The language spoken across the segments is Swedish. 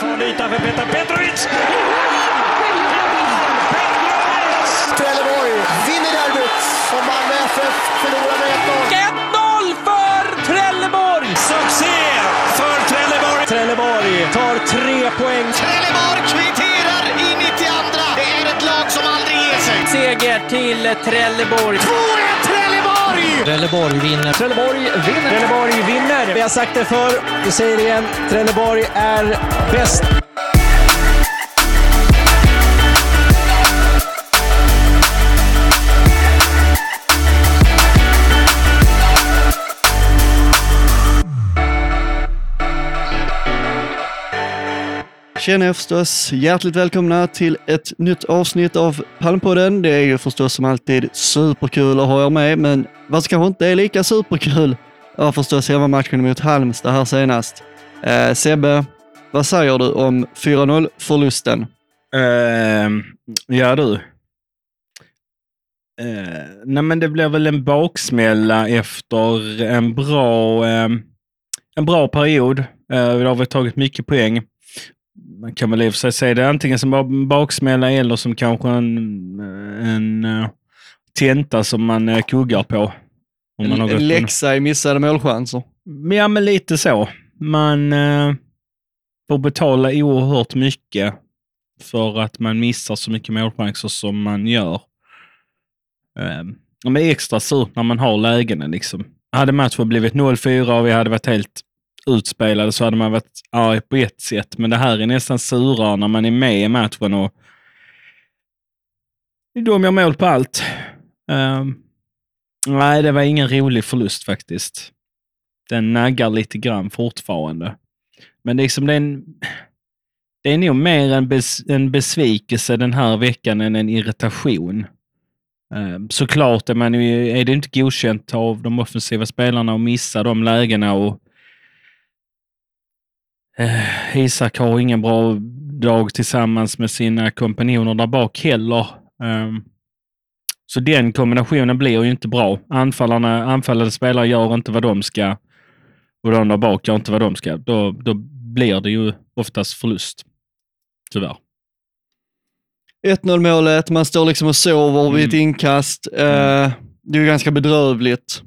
farlig yta för Petar Petrovic! Trelleborg vinner derbyt och Malmö FF förlorar med 1-0. 1-0 för Trelleborg! Succé för Trelleborg! Trelleborg tar tre poäng. Trelleborg kvitterar i 92. Det är ett lag som aldrig ger sig. Seger till Trelleborg. 2-1 Trelleborg! Trelleborg vinner. Trelleborg vinner. Trelleborg vinner! Vi har sagt det förr, vi säger det igen. Trelleborg är bäst. Tjena er förstås! Hjärtligt välkomna till ett nytt avsnitt av Palmpodden. Det är ju förstås som alltid superkul att ha er med, men vad som kanske inte är lika superkul var förstås hemmamatchen mot Halmstad här senast. Eh, Sebbe, vad säger du om 4-0-förlusten? Uh, ehm, ja du. Uh, nej men det blev väl en baksmälla efter en bra, uh, en bra period. Eh, uh, då har väl tagit mycket poäng. Man kan väl i och för sig säga det antingen som baksmälla eller som kanske en, en uh, tenta som man uh, kuggar på. Om man en, en läxa i missade målchanser? Ja, men lite så. Man uh, får betala oerhört mycket för att man missar så mycket målchanser som man gör. Um, det är extra surt när man har lägena. Liksom. Hade matchen blivit 0-4 och vi hade varit helt utspelade så hade man varit arg på ett sätt. Men det här är nästan surare när man är med i matchen och de gör mål på allt. Um, nej, det var ingen rolig förlust faktiskt. Den naggar lite grann fortfarande. Men liksom det är, en, det är nog mer en, bes, en besvikelse den här veckan än en irritation. Um, såklart är, man ju, är det inte godkänt av de offensiva spelarna att missa de lägena och Eh, Isak har ingen bra dag tillsammans med sina kompanjoner där bak heller. Um, så den kombinationen blir ju inte bra. Anfallarna, anfallande spelare gör inte vad de ska och de där bak gör inte vad de ska. Då, då blir det ju oftast förlust. Tyvärr. 1-0 målet, man står liksom och sover mm. vid ett mm. inkast. Uh, det är ju ganska bedrövligt.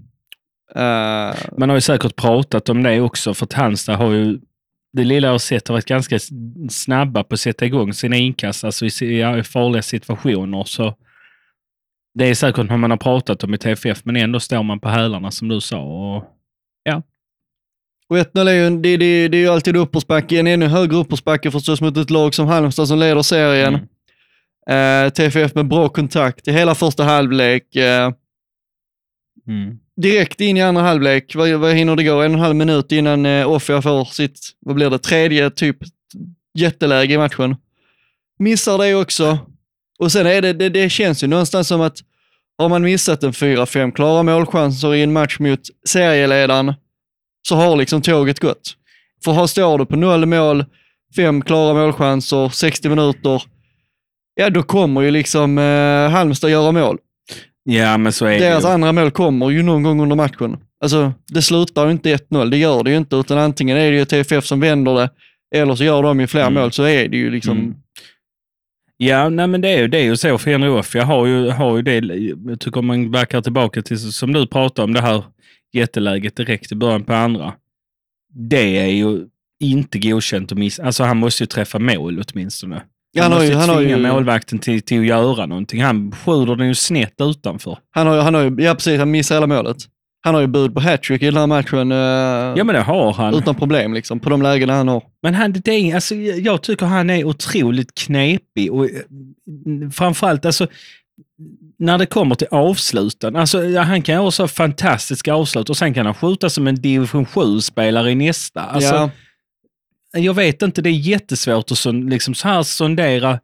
Uh, man har ju säkert pratat om det också, för Halmstad har ju det lilla jag har sett har varit ganska snabba på att sätta igång sina inkast, alltså i farliga situationer. Så det är säkert vad man har pratat om i TFF, men ändå står man på hälarna som du sa. Och, ja. Och 1-0 är ju, det, det, det är ju alltid uppförsbacke, en ännu högre uppförsbacke förstås mot ett lag som Halmstad som leder serien. Mm. Uh, TFF med bra kontakt i hela första halvlek. Uh, mm direkt in i andra halvlek. Vad, vad hinner det gå? En och en halv minut innan eh, Offia får sitt, vad blir det, tredje typ jätteläge i matchen. Missar det också. Och sen är det, det, det känns ju någonstans som att har man missat en fyra, fem klara målchanser i en match mot serieledaren så har liksom tåget gått. För här står du på noll mål, fem klara målchanser, 60 minuter, ja då kommer ju liksom eh, Halmstad göra mål. Ja, men så är Deras det andra mål kommer ju någon gång under matchen. Alltså, det slutar ju inte 1-0, det gör det ju inte, utan antingen är det ju TFF som vänder det, eller så gör de ju fler mm. mål, så är det ju liksom... Mm. Ja, nej, men det är ju, det är ju så för Henry Jag har ju, har ju det, jag tycker om man backar tillbaka till, som du pratade om, det här jätteläget direkt i början på andra. Det är ju inte godkänt att missa. Alltså han måste ju träffa mål åtminstone. Han, han har ju, han har ju målvakten till, till att göra någonting. Han skjuter den ju snett utanför. Han har, han har ju, ja precis, han missar hela målet. Han har ju bud på hattrick i den här matchen. Uh, ja, men det har han. Utan problem, liksom, på de lägena han har. Men han, det är, alltså, jag tycker han är otroligt knepig och eh, framförallt, alltså, när det kommer till avsluten. Alltså, han kan göra så fantastiska avslut och sen kan han skjuta som en division 7-spelare i nästa. Alltså, ja jag vet inte, det är jättesvårt att så, liksom så här sondera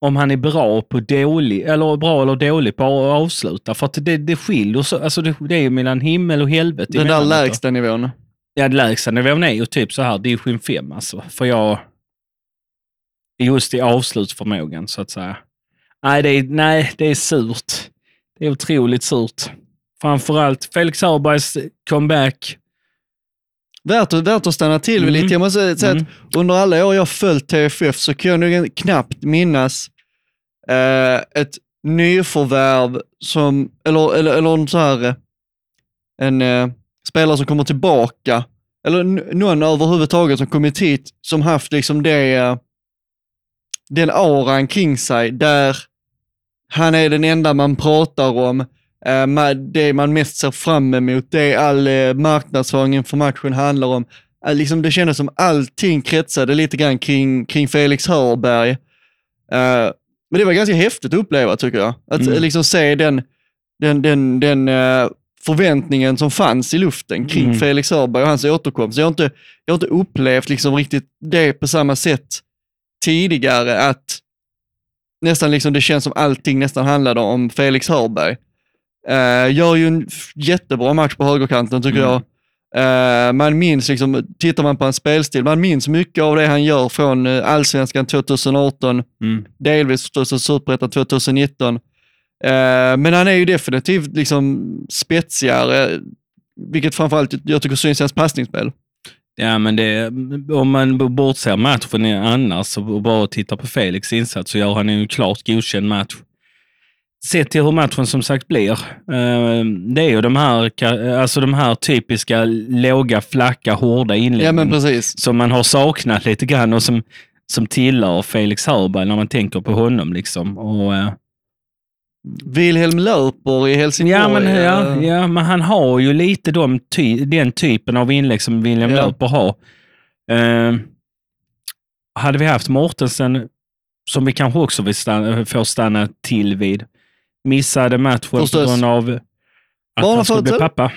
om han är bra på dålig, eller bra eller dålig på att avsluta. För att det, det skiljer så, alltså det, det är ju mellan himmel och helvete. Den där lägsta nivån? Ja, lägsta nivån är ju typ så här, division 5 alltså. För jag, just i avslutsförmågan så att säga. Nej, det är, nej, det är surt. Det är otroligt surt. Framförallt Felix Hörbergs comeback värt, värt att stanna till Mm. lite. Jag måste säga Mm. att under alla år jag följt TFF så kan jag nog knappt minnas eh, ett nyförvärv som, eller, eller, eller en så här, eh, en eh, spelare som kommer tillbaka, eller någon överhuvudtaget som kommit hit som haft liksom det, eh, den auran kring sig där han är den enda man pratar om, det man mest ser fram emot, det all eh, marknadsföring inför matchen handlar om. Eh, liksom det kändes som allting kretsade lite grann kring, kring Felix Hörberg. Eh, men det var ganska häftigt att uppleva tycker jag. Att Mm. eh, liksom se den, den, den, den eh, förväntningen som fanns i luften kring Mm. Felix Hörberg och hans återkomst. Jag har inte, jag har inte upplevt liksom riktigt det på samma sätt tidigare, att nästan liksom det känns som allting nästan handlade om Felix Hörberg. Uh, gör ju en jättebra match på högerkanten tycker Mm. jag. Eh, man minns, liksom, tittar man på hans spelstil, man minns mycket av det han gör från uh, allsvenskan 2018, Mm. delvis superettan 2019. Eh, men han är ju definitivt liksom spetsigare, vilket framförallt jag tycker syns i hans passningsspel. Ja, men det, om man bortser matchen annars och bara tittar på Felix insats så gör han en klart godkänd match. Sett till hur matchen som sagt blir. eh, Det är ju de här, alltså de här typiska låga, flacka, hårda Ja inläggen precis. som man har saknat lite grann och som, som tillhör Felix Hörberg när man tänker på honom. Liksom. Och, eh, Wilhelm Löper i Helsingborg. Ja men, ja, eh, ja, men han har ju lite de ty den typen av inlägg som William Ja. Löper har. Eh, hade vi haft Mortensen, som vi kanske också vill stanna, får stanna till vid, missade matchen på grund av att Barnafödsel? han skulle bli pappa.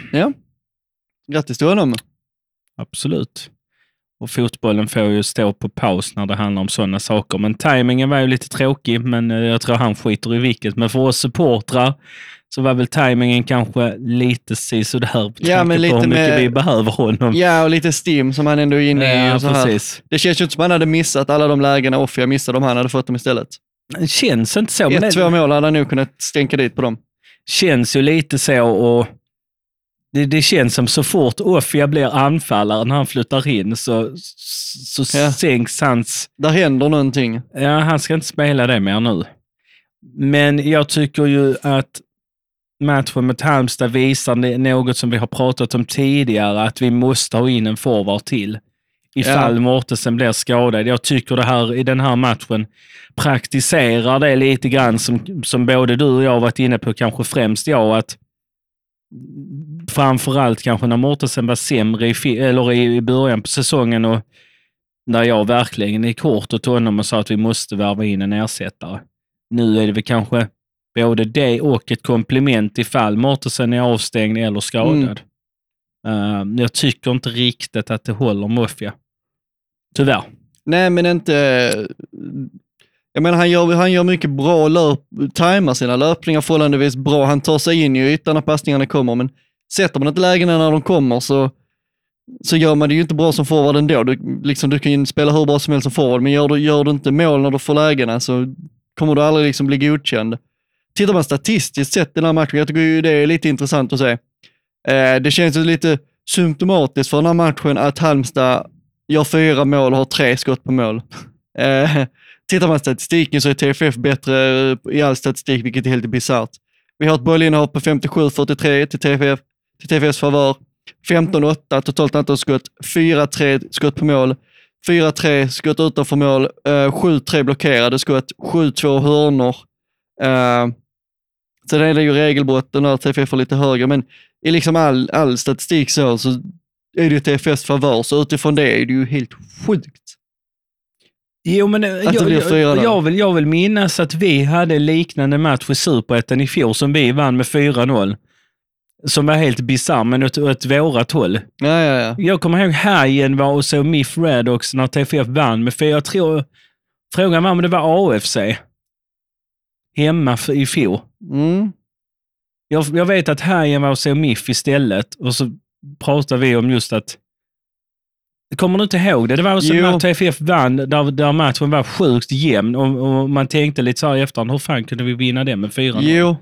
Grattis till honom. Absolut. Och fotbollen får ju stå på paus när det handlar om sådana saker. Men tajmingen var ju lite tråkig, men eh, jag tror han skiter i vilket. Men för oss supportrar så var väl tajmingen kanske lite sisådär på Ja, men på lite hur mycket med- vi behöver honom. Ja, och lite stim som han ändå är inne i. Ja, så här. precis. Det känns ju inte som han hade missat alla de lägena Offia missade om han hade fått dem istället. Det känns inte så. Ett, två mål hade han nog kunnat stänka dit på dem. känns ju lite så och det, det känns som så fort Offia blir anfallare när han flyttar in så, så Ja. sänks hans Där händer någonting. Ja, han ska inte spela det mer nu. Men jag tycker ju att matchen mot Halmstad visar något som vi har pratat om tidigare, att vi måste ha in en forward till. Ifall Ja. Mortensen blir skadad. Jag tycker det här i den här matchen praktiserar det lite grann som, som både du och jag varit inne på, kanske främst jag, att framförallt kanske när Mortensen var sämre i, eller i, början på säsongen och när jag verkligen gick hårt åt honom och sa att vi måste värva in en ersättare. Nu är det väl kanske både det och ett komplement ifall Mortensen är avstängd eller skadad. Eh, jag tycker inte riktigt att det håller Mafia. Tyvärr. Nej, men inte... Jag menar, han gör, han gör mycket bra löp, tajmar sina löpningar förhållandevis bra. Han tar sig in i ytan när passningarna kommer, men sätter man inte lägena när de kommer så, så gör man det ju inte bra som forward ändå. Du, liksom, du kan ju spela hur bra som helst som forward, men gör du, gör du inte mål när du får lägena så kommer du aldrig liksom bli godkänd. Tittar man statistiskt sett den här matchen, jag tycker ju det är lite intressant att se. Eh, det känns ju lite symptomatiskt för den här matchen att Halmstad gör fyra mål och har tre skott på mål. Eh, tittar man statistiken så är TFF bättre eh, i all statistik, vilket är helt bisarrt. Vi har ett bollinnehav på 57-43 till TFF, till TFFs favör. 15-8 totalt antal skott, 4-3 skott på mål, 4-3 skott utanför mål, eh, 7-3 blockerade skott, 7-2 hörnor. Eh, sen är det ju regelbrotten här TFF är lite högre, men i liksom all, all statistik så, så är det ju TFFs favör, så utifrån det är det ju helt sjukt. Jo, men eh, jag, jag, jag, vill, jag vill minnas att vi hade liknande match i Superettan i fjol som vi vann med 4-0. Som var helt bisarr, men åt, åt vårat håll. Ja, ja, ja. Jag kommer ihåg Hajen var och såg Miff Redox när TFF vann med 4 Jag tror, frågan var om det var AFC. Hemma i fjol. Mm. Jag, jag vet att Hajen var och såg Miff istället och så pratade vi om just att Kommer du inte ihåg det? Det var också Jo. när TFF vann, där, där matchen var sjukt jämn och, och man tänkte lite så här i efterhand, hur fan kunde vi vinna det med 4-0? Jo,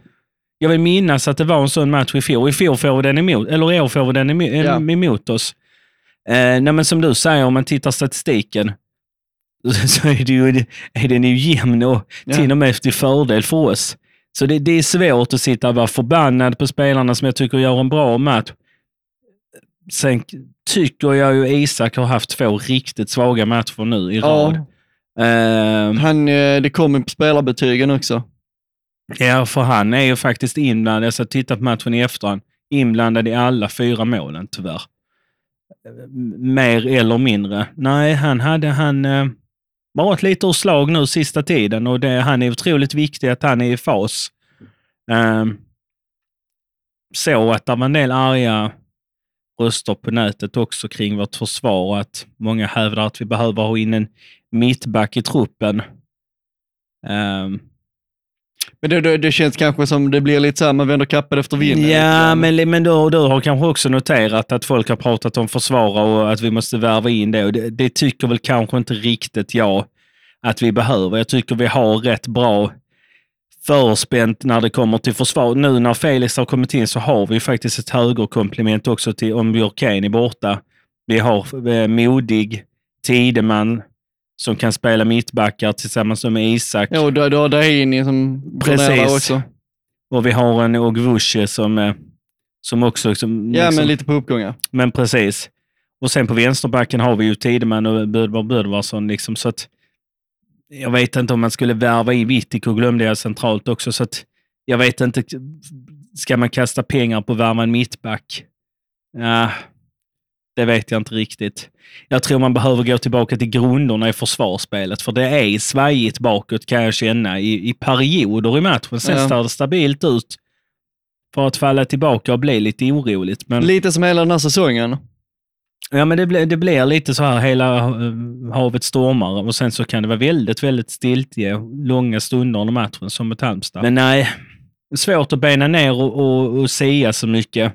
Jag vill minnas att det var en sån match i fjol. I fjol får vi den emot, eller i år får vi den emot, Ja. emot oss. Eh, nej, som du säger, om man tittar statistiken så är, det ju, är den ju jämn och Ja. till och med till fördel för oss. Så det, det är svårt att sitta och vara förbannad på spelarna som jag tycker gör en bra match. Sen tycker jag ju Isak har haft två riktigt svaga matcher nu i rad. Ja, Eh, han, eh, det kommer på spelarbetygen också. Ja, för han är ju faktiskt inblandad, jag ska titta på matchen i efterhand, inblandad i alla fyra målen tyvärr. Mer eller mindre. Nej, han hade han eh, varit lite ur slag nu sista tiden och det, han är otroligt viktig att han är i fas. Eh, så att det var en del arga röster på nätet också kring vårt försvar och att många hävdar att vi behöver ha in en mittback i truppen. Ehm, Men det, det, det känns kanske som det blir lite så här, man vänder kappan efter vinden. Ja, men, men du, du har kanske också noterat att folk har pratat om försvara och att vi måste värva in det. Och det, det tycker väl kanske inte riktigt jag att vi behöver. Jag tycker vi har rätt bra förspänt när det kommer till försvar. Nu när Felix har kommit in så har vi faktiskt ett högerkomplement också till om Björkén är borta. Vi har eh, Modig, Tideman som kan spela mittbackar tillsammans med Isak. Ja, och du, har Daini som Precis. också. Och vi har en Ogvushe som, eh, som också... Som, Ja, liksom- men lite på uppgångar. men precis. Och sen på vänsterbacken har vi ju Tideman och Bödvar Bödvarsson. Liksom, så att jag vet inte om man skulle värva in Vittiko, glömde jag centralt också. Så jag vet inte, ska man kasta pengar på att värva en mittback? Ja, det vet jag inte riktigt. Jag tror man behöver gå tillbaka till grunderna i försvarsspelet, för det är svajigt bakåt kan jag känna i, i perioder i matchen. Sen Ja. står det stabilt ut för att falla tillbaka och bli lite oroligt. Men... Lite som hela den här säsongen. Ja, men det, blir- det blir lite så här, hela eh, havet stormar och sen så kan det vara väldigt, väldigt stiltje, långa stunder under matchen som mot Halmstad. Men nej, svårt att bena ner och, och, och säga så mycket.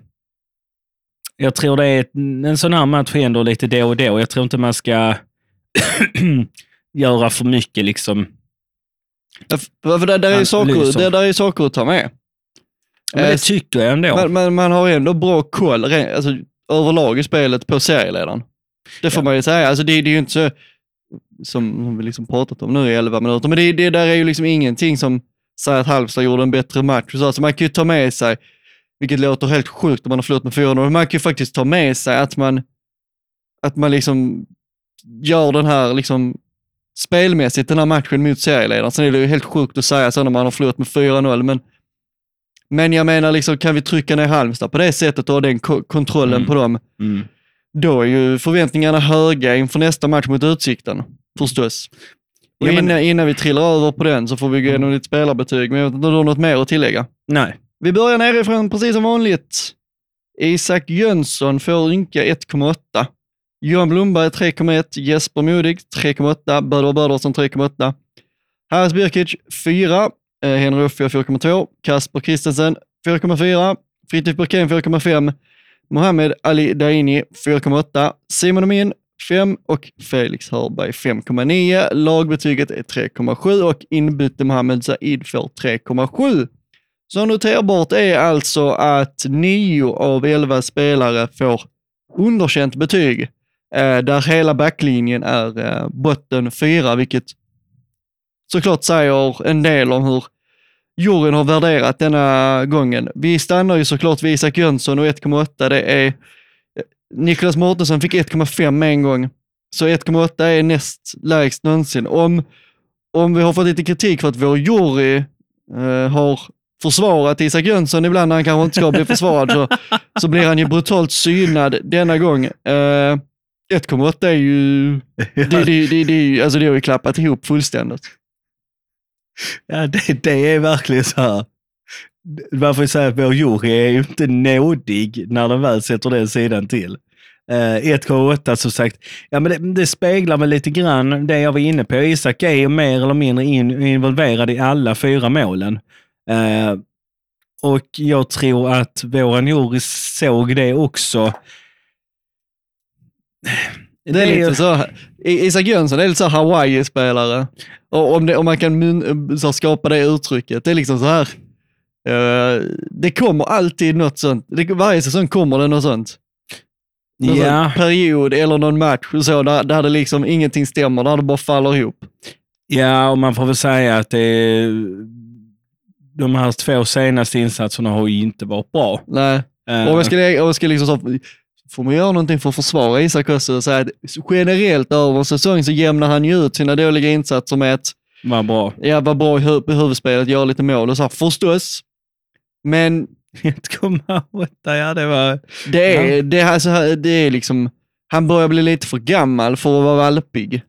Jag tror det är en sån här match händer lite då och då. Jag tror inte man ska göra för mycket liksom. Ja, För, för där, är saker, lyser. där, är saker att ta med. Men Eh, det tycker jag ändå. Man, man, man har ändå bra koll alltså, överlag i spelet på serieledaren. Det får Ja. man ju säga. Alltså, det, det är ju inte så, som, vi liksom pratat om nu i 11 minuter, men det, det där är ju liksom ingenting som säger att Halmstad gjorde en bättre match. Så alltså, man kan ju ta med sig, vilket låter helt sjukt om man har förlorat med 4-0, men man kan ju faktiskt ta med sig att man, att man liksom gör den här liksom spelmässigt den här matchen mot serieledaren. Sen är det ju helt sjukt att säga så när man har förlorat med 4-0, men men jag menar, liksom, kan vi trycka ner Halmstad på det sättet och ha den ko- kontrollen Mm. på dem, Mm. då är ju förväntningarna höga inför nästa match mot Utsikten, förstås. Och Ja, men- innan, innan vi trillar över på den så får vi gå igenom lite spelarbetyg, men jag vet inte om du har något mer att tillägga. Nej. Vi börjar nerifrån precis som vanligt. Isak Jönsson får ynka 1,8. Johan Blomberg 3,1. Jesper Modig 3,8. Böder Bödersson 3,8. Haris Birkic 4. Eh, Henry Uffia 4,2. Kasper Kristensen 4,4. Fritiof Burkén 4,5. Mohammed Ali Daini 4,8. Simon Amin 5 och Felix Hörberg 5,9. Lagbetyget är 3,7 och inbytte Mohammed Zaid får 3,7. Så noterbart är alltså att 9 av 11 spelare får underkänt betyg, eh, där hela backlinjen är eh, botten 4, vilket såklart säger en del om hur juryn har värderat denna gången. Vi stannar ju såklart vid Isak Jönsson och 1,8 det är eh, Niklas Mårtensson fick 1,5 med en gång. Så 1,8 är näst lägst någonsin. Om, om vi har fått lite kritik för att vår jury eh, har försvarat Isak Jönsson ibland när han kanske inte ska bli försvarad så, så blir han ju brutalt synad denna gång. Eh, 1,8 är ju, det, det, det, det, alltså det har ju klappat ihop fullständigt. Ja, det, det är verkligen så här. Man får ju säga att vår jury är ju inte nådig när de väl sätter den sidan till. Eh, uh, 1,8 som sagt. Ja, men det, det speglar väl lite grann det jag var inne på. Isak är ju mer eller mindre in, involverad i alla fyra målen. Uh, och jag tror att våran jury såg det också. Det är lite så, Isak Jönsson är lite så Hawaii-spelare. Och om, det, om man kan mun, så skapa det uttrycket, det är liksom så här. eh, det kommer alltid något sånt. Det, varje säsong kommer det något sånt. Alltså, Ja, period eller någon match och så, där, där det liksom ingenting stämmer, där det bara faller ihop. ja, och man får väl säga att det de här två senaste insatserna har ju inte varit bra. Nej. Eh, Och jag ska, jag ska liksom så, får man göra någonting för att försvara Isak också säga att generellt över en säsong så jämnar han ju ut sina dåliga insatser med att Vad bra. ja, vara bra i hu huvudspelet, göra lite mål och så här, förstås. Men 1,8, ja det var... det är, det, är, alltså, det är liksom, han börjar bli lite för gammal för att vara valpig.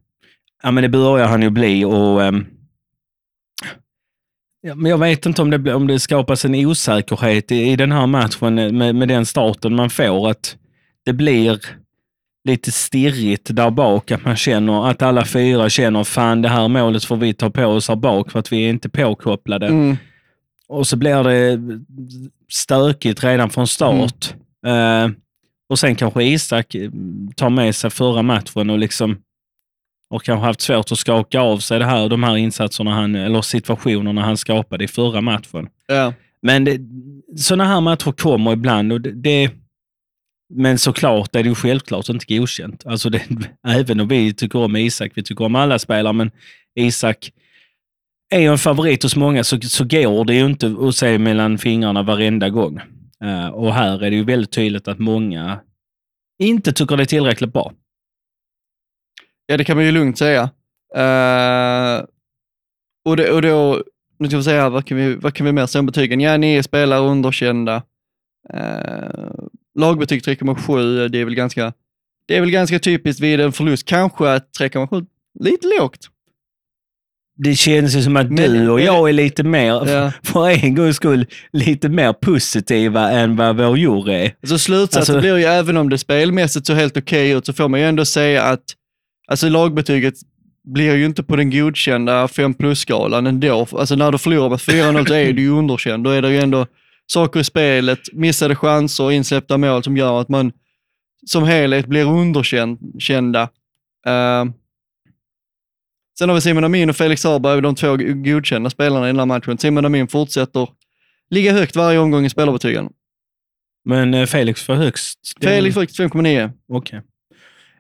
Ja, men det börjar han ju bli och... ehm, ja, men jag vet inte om det, om det skapas en osäkerhet i, i den här matchen med, med den starten man får. Att det blir lite stirrigt där bak. Att man känner att alla fyra känner fan det här målet får vi ta på oss här bak för att vi är inte påkopplade. Mm. Och så blir det stökigt redan från start. Eh, och sen kanske Isak tar med sig förra matchen och liksom och kanske haft svårt att skaka av sig det här, de här insatserna han, eller situationerna han skapade i förra matchen. Ja. Men sådana här matcher kommer ibland och det, det men såklart är det ju självklart inte godkänt. Alltså det, även om vi tycker om Isak, vi tycker om alla spelare, men Isak är ju en favorit hos många så, så går det ju inte att se mellan fingrarna varenda gång. Uh, och här är det ju väldigt tydligt att många inte tycker det är tillräckligt bra. Ja, det kan man ju lugnt säga. Uh, och, det, och då, nu ska vi säga, vad kan vi, vad kan vi mer säga om betygen? Ja, ni är spelare underkända. Uh, lagbetyg 3,7, det är väl ganska det är väl ganska typiskt vid en förlust. Kanske att 3,7, lite lågt. Det känns ju som att Men- du och jag är lite mer, Ja. för en gångs skull, lite mer positiva än vad vår jury är. Alltså slutsatsen Alltså- blir ju, även om det spelmässigt så helt okej ut, så får man ju ändå säga att alltså lagbetyget blir ju inte på den godkända 5 plus-skalan ändå. Alltså när du förlorar med 4-0 så är du ju underkänd. Då är det ju ändå saker i spelet, missade chanser och insläppta mål som gör att man som helhet blir underkända. Uh, sen har vi Simon Amin och Felix Arberg, de två godkända spelarna i den här matchen. Simon Amin fortsätter ligga högt varje omgång i spelarbetygen. Men eh, Felix får högst. Felix fick 5,9. Okej.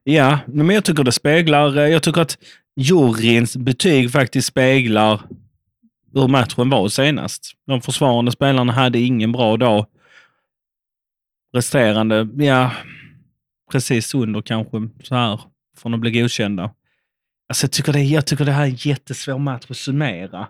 Ja, men jag tycker det speglar, eh, jag tycker att juryns betyg faktiskt speglar hur matchen var senast. De försvarande spelarna hade ingen bra dag. Resterande, ja, precis under kanske så här, från att bli godkända. Alltså jag, tycker det, jag tycker det här är en jättesvår match att summera.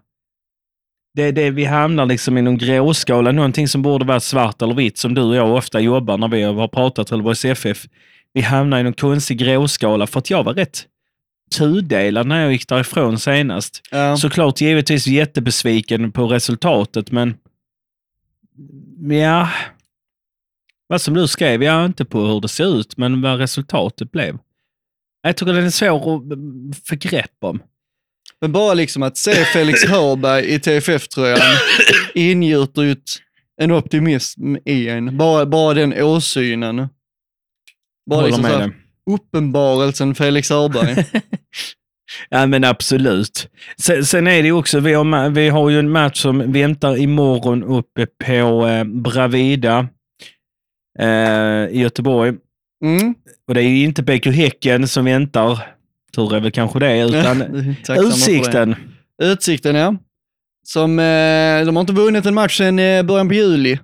Det, det, vi hamnar liksom i någon gråskala, någonting som borde vara svart eller vitt, som du och jag ofta jobbar när vi har pratat Trelleborgs FF. Vi hamnar i någon konstig gråskala för att jag var rätt tudelad när jag gick därifrån senast. Ja. Såklart givetvis jättebesviken på resultatet, men ja, vad som du skrev, ja inte på hur det ser ut, men vad resultatet blev. Jag tycker den är svår att mm, få grepp om. Men bara liksom att se Felix Hörberg i TFF-tröjan ingjuter ju en optimism i en. Bara, bara den åsynen. Bara Håller liksom med så här, uppenbarelsen Felix Hörberg. Ja, men absolut. Sen, sen är det ju också, vi har, vi har ju en match som väntar imorgon uppe på eh, Bravida eh, i Göteborg. Mm. Och det är ju inte BK Häcken som väntar, tur är väl kanske det, utan. Utsikten. Utsikten, ja. Som, eh, de har inte vunnit en match sedan eh, början på juli.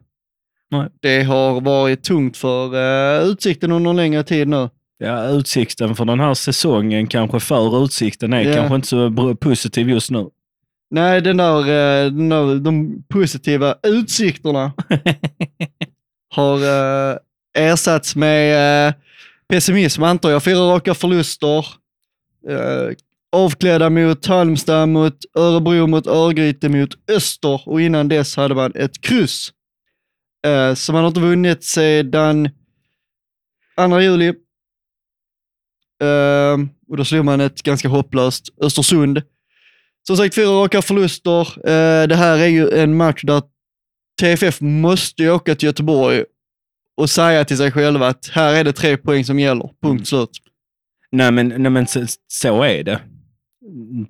Nej. Det har varit tungt för eh, Utsikten under en längre tid nu. Ja, utsikten för den här säsongen kanske för utsikten är Ja. kanske inte så positiv just nu. Nej, den där, eh, den där, de positiva utsikterna har eh, ersatts med eh, pessimism antar jag. Fyra raka förluster. Eh, avklädda mot Halmstad, mot Örebro, mot Örgryte, mot Öster och innan dess hade man ett kryss. Eh, så man har inte vunnit sedan 2 juli. Eh, och då slog man ett ganska hopplöst Östersund. Som sagt, fyra raka förluster. Eh, det här är ju en match där TFF måste åka till Göteborg och säga till sig själva att här är det tre poäng som gäller. Punkt slut. Nej, men, nej, men så, så är det.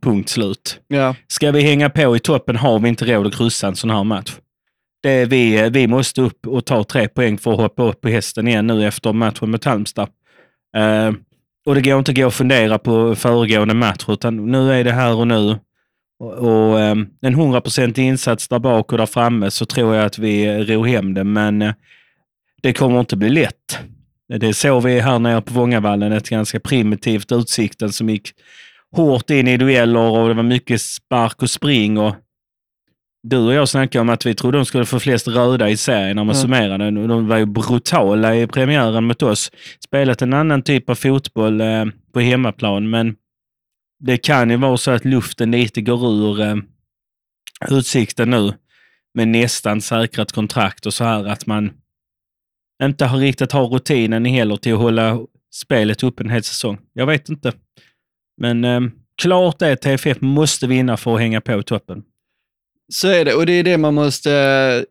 Punkt slut. Ja. Ska vi hänga på i toppen har vi inte råd att kryssa en sån här match. Det är vi, vi måste upp och ta tre poäng för att hoppa upp på hästen igen nu efter matchen mot Halmstad. Eh, och det går inte att gå och fundera på föregående match, utan nu är det här och nu. Och, och um, en 100% insats där bak och där framme så tror jag att vi ror hem det, men eh, det kommer inte bli lätt. Det såg vi här nere på Vångavallen, ett ganska primitivt Utsikten som gick hårt in i dueller och det var mycket spark och spring. Och du och jag snackade om att vi trodde de skulle få flest röda i serien när man Mm. summerade. De var ju brutala i premiären mot oss. Spelat en annan typ av fotboll eh, på hemmaplan, men det kan ju vara så att luften lite går ur eh, Utsikten nu med nästan säkrat kontrakt och så här att man inte har riktigt har rutinen heller till att hålla spelet upp en hel säsong. Jag vet inte. Men eh, klart är att TFF måste vinna för att hänga på toppen. Så är det, och det är det man måste eh,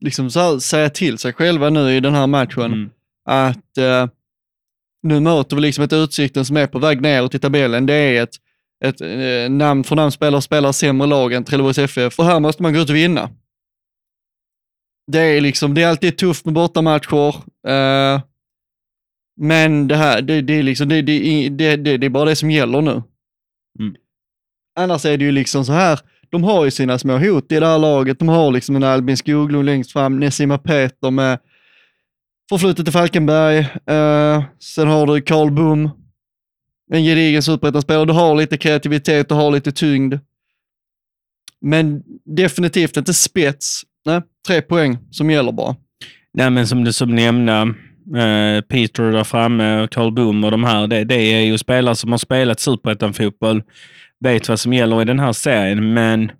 liksom här, säga till sig själva nu i den här matchen. Mm. Att eh, nu möter vi liksom ett Utsikten som är på väg neråt i tabellen. Det är ett, ett eh, namn för namn spelare spelar sämre lag än Trelleborgs FF och här måste man gå ut och vinna. Det är liksom, det är alltid tufft med bortamatcher. Eh, men det här, det, det är liksom, det, det, det är bara det som gäller nu. Mm. Annars är det ju liksom så här, de har ju sina små hot i det här laget. De har liksom en Albin Skoglund längst fram, Nessima Peter med förflutet till Falkenberg. Eh, sen har du Karl Bum, en gedigen superettan-spelare. Du har lite kreativitet, du har lite tyngd. Men definitivt inte spets. Nej, tre poäng som gäller bara. Nej, men som du som nämnde, eh, Peter där framme och Carl Boom och de här, det, det är ju spelare som har spelat superettan-fotboll, vet vad som gäller i den här serien, men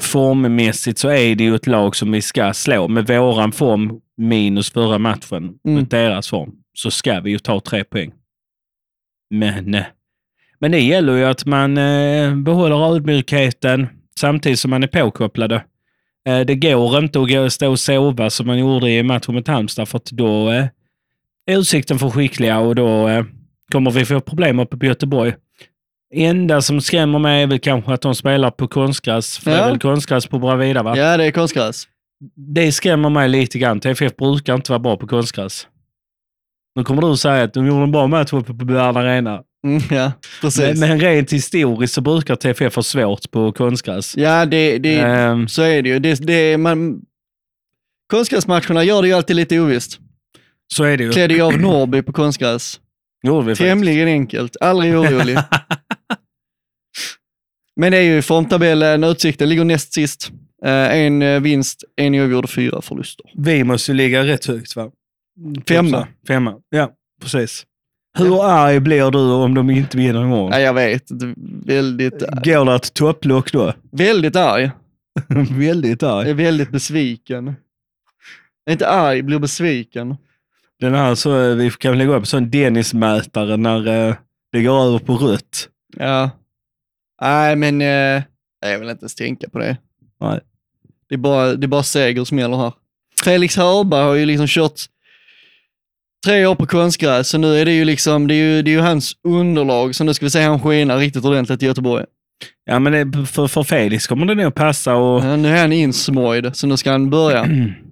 formmässigt så är det ju ett lag som vi ska slå. Med våran form minus förra matchen, Mm. mot deras form, så ska vi ju ta tre poäng. Men, eh, men det gäller ju att man eh, behåller ödmjukheten samtidigt som man är påkopplade. Eh, Det går inte att stå och sova som man gjorde i matchen mot Halmstad för att då är utsikten för skickliga och då kommer vi få problem uppe på Göteborg. Enda som skrämmer mig är väl kanske att de spelar på konstgräs. För det Ja. är väl konstgräs på Bravida va? Ja, det är konstgräs. Det skrämmer mig lite grann. TFF brukar inte vara bra på konstgräs. Nu kommer du säga att de gjorde en bra match uppe på Bern Arena. Mm, ja, precis. Men, men rent historiskt så brukar TFF ha svårt på konstgräs. Ja, det, det, Ehm, så är det ju. Det, det, man, konstgräsmatcherna gör det ju alltid lite ovisst. så är det ju. Klädde jag av Norrby på konstgräs. Gjorde vi faktiskt. Tämligen enkelt, aldrig orolig. Men det är ju formtabellen, Utsikten ligger näst sist. Eh, en eh, vinst, en oavgjord och fyra förluster. Vi måste ju ligga rätt högt va? Femma. Femma, ja precis. Hur arg blir du om de inte vinner imorgon? Nej, jag vet. Väldigt, Går det ett topplock då? väldigt arg. Väldigt Jag arg. är väldigt besviken. Jag är inte arg, blir besviken. Den här så, eh, vi kan lägga upp en Dennis-mätare när eh, det går över på rött. Ja. Nej, men eh, jag vill inte ens tänka på det. Nej. Det är bara, det är bara seger som gäller här. Felix Hörberg har ju liksom kört tre år på konstgräs, så nu är det ju liksom, det är ju, det är ju hans underlag, så nu ska vi se han skina riktigt ordentligt i Göteborg. Ja men det, för, för Felix kommer det nog passa och Ja, nu är han insmorjd, så nu ska han börja.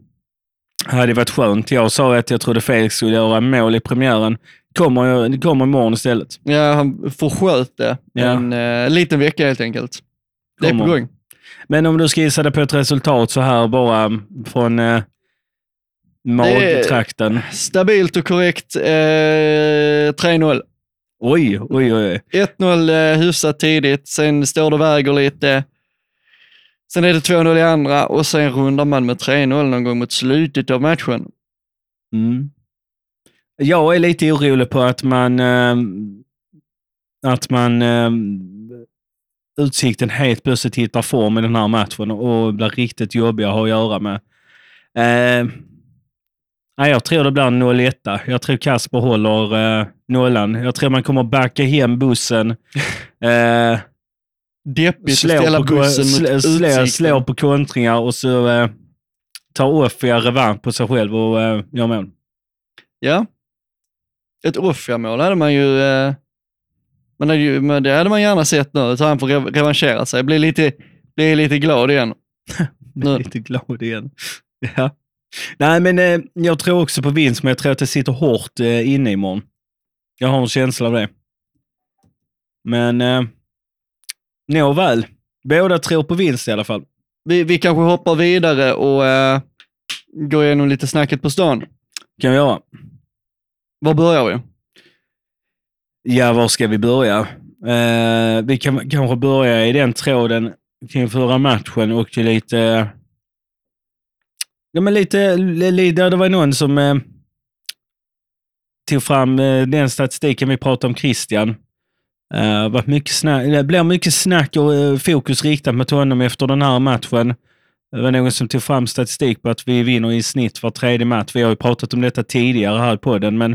hade varit skönt. Jag sa att jag trodde Felix skulle göra mål i premiären. Kommer, det kommer imorgon istället. Ja, han försköt det. Ja. En eh, liten vecka helt enkelt. Det är på Kommer. gång. Men om du ska gissa dig på ett resultat så här bara från eh, magtrakten. Stabilt och korrekt eh, 3-0. Oj, oj, oj. 1-0 eh, hyfsat tidigt, sen står det och väger lite. Sen är det 2-0 i andra och sen rundar man med 3-0 någon gång mot slutet av matchen. Mm. Jag är lite orolig på att man eh, att man eh, Utsikten helt plötsligt hittar form i den här matchen och blir riktigt jobbiga att ha att göra med. Nej, jag tror det blir en 0-1. Jag tror Kasper håller eh, nollan. Jag tror man kommer backa hem bussen. Eh, Deppigt att slår, ställa på, bussen slå, mot slå, Utsikten. slår på kontringar och så eh, tar Offia revansch på sig själv och eh, gör mål. Ja. Ett Offia-mål hade man ju, eh, man hade ju men det hade man gärna sett nu, så han får rev- revanschera sig. Bli lite, bli lite glad igen. Nu. Lite glad igen. Ja. Nej, men eh, jag tror också på vinst, men jag tror att det sitter hårt eh, inne imorgon. Jag har en känsla av det. Men eh, nåväl. Båda tror på vinst i alla fall. Vi, vi kanske hoppar vidare och eh, går igenom lite snacket på stan. kan vi göra. Var börjar vi? Ja, var ska vi börja? Eh, vi kan kanske börja i den tråden kring förra matchen och lite... Ja, men lite, lite det var någon som eh, tog fram eh, den statistiken vi pratade om Christian. Uh, varit mycket snack, det blir mycket snack och eh, fokus riktat mot honom efter den här matchen. Det var någon som tog fram statistik på att vi vinner i snitt var tredje match. Vi har ju pratat om detta tidigare här på den, men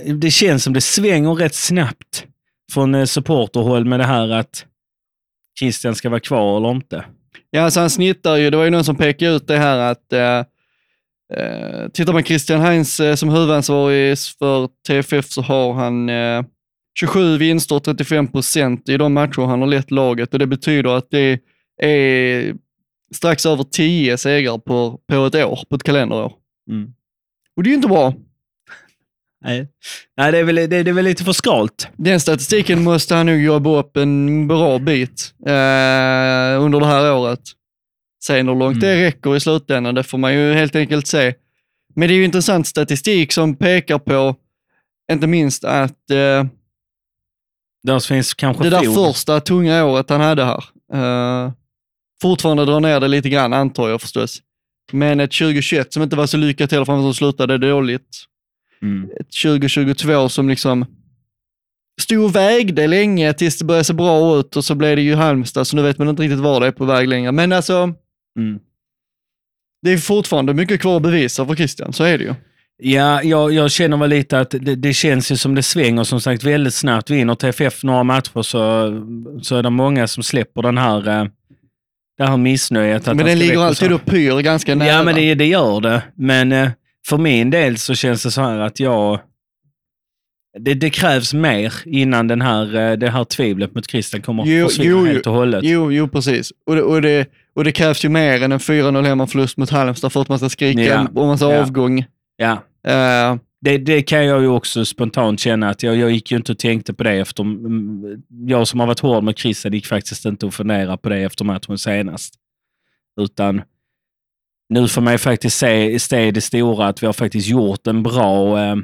eh, det känns som det svänger rätt snabbt från supporterhåll med det här att Christian ska vara kvar eller inte. Ja, alltså han snittar ju, det var ju någon som pekade ut det här att eh, eh, tittar man Christian Heinz eh, som huvudansvarig för TFF så har han eh, 27 vinster och 35 procent i de matcher han har lett laget och det betyder att det är strax över 10 segrar på, på ett år, på ett kalenderår. Mm. Och det är ju inte bra. Nej, Nej det, är väl, det, det är väl lite för skralt. Den statistiken måste han nog jobba upp en bra bit eh, under det här året. Sen hur långt det räcker i slutändan, det får man ju helt enkelt se. Men det är ju intressant statistik som pekar på, inte minst att eh, Där finns kanske det där fog. första tunga året han hade här, eh, fortfarande drar ner det lite grann antar jag förstås. Men ett 2021 som inte var så lyckat heller, för som slutade dåligt. Mm. ett 2022 som liksom stod och vägde länge tills det började se bra ut och så blev det ju Halmstad, så nu vet man inte riktigt var det är på väg längre. Men alltså, Mm. det är fortfarande mycket kvar att bevisa för Christian, så är det ju. Ja, jag, jag känner väl lite att det, det känns ju som det svänger som sagt väldigt snabbt. Vinner TFF några matcher så, så är det många som släpper den här, eh, det här missnöjet. Men den ligger alltid och pyr ganska nära. Ja, men det, det gör det. Men eh, för min del så känns det så här att jag... Det, det krävs mer innan den här, eh, det här tvivlet mot Christian kommer Jo, att försvinna jo, helt och hållet. Jo, jo precis. Och det, och, det, och det krävs ju mer än en 4-0 hemmaförlust mot Halmstad för att man ska skrika Ja. om massa Ja. avgång. Ja. Uh, Det, det kan jag ju också spontant känna att jag, jag gick ju inte och tänkte på det efter... Mm, jag som har varit hård med Christian gick faktiskt inte att fundera på det efter matchen senast. Utan nu får man ju faktiskt se, se det stora att vi har faktiskt gjort en bra eh,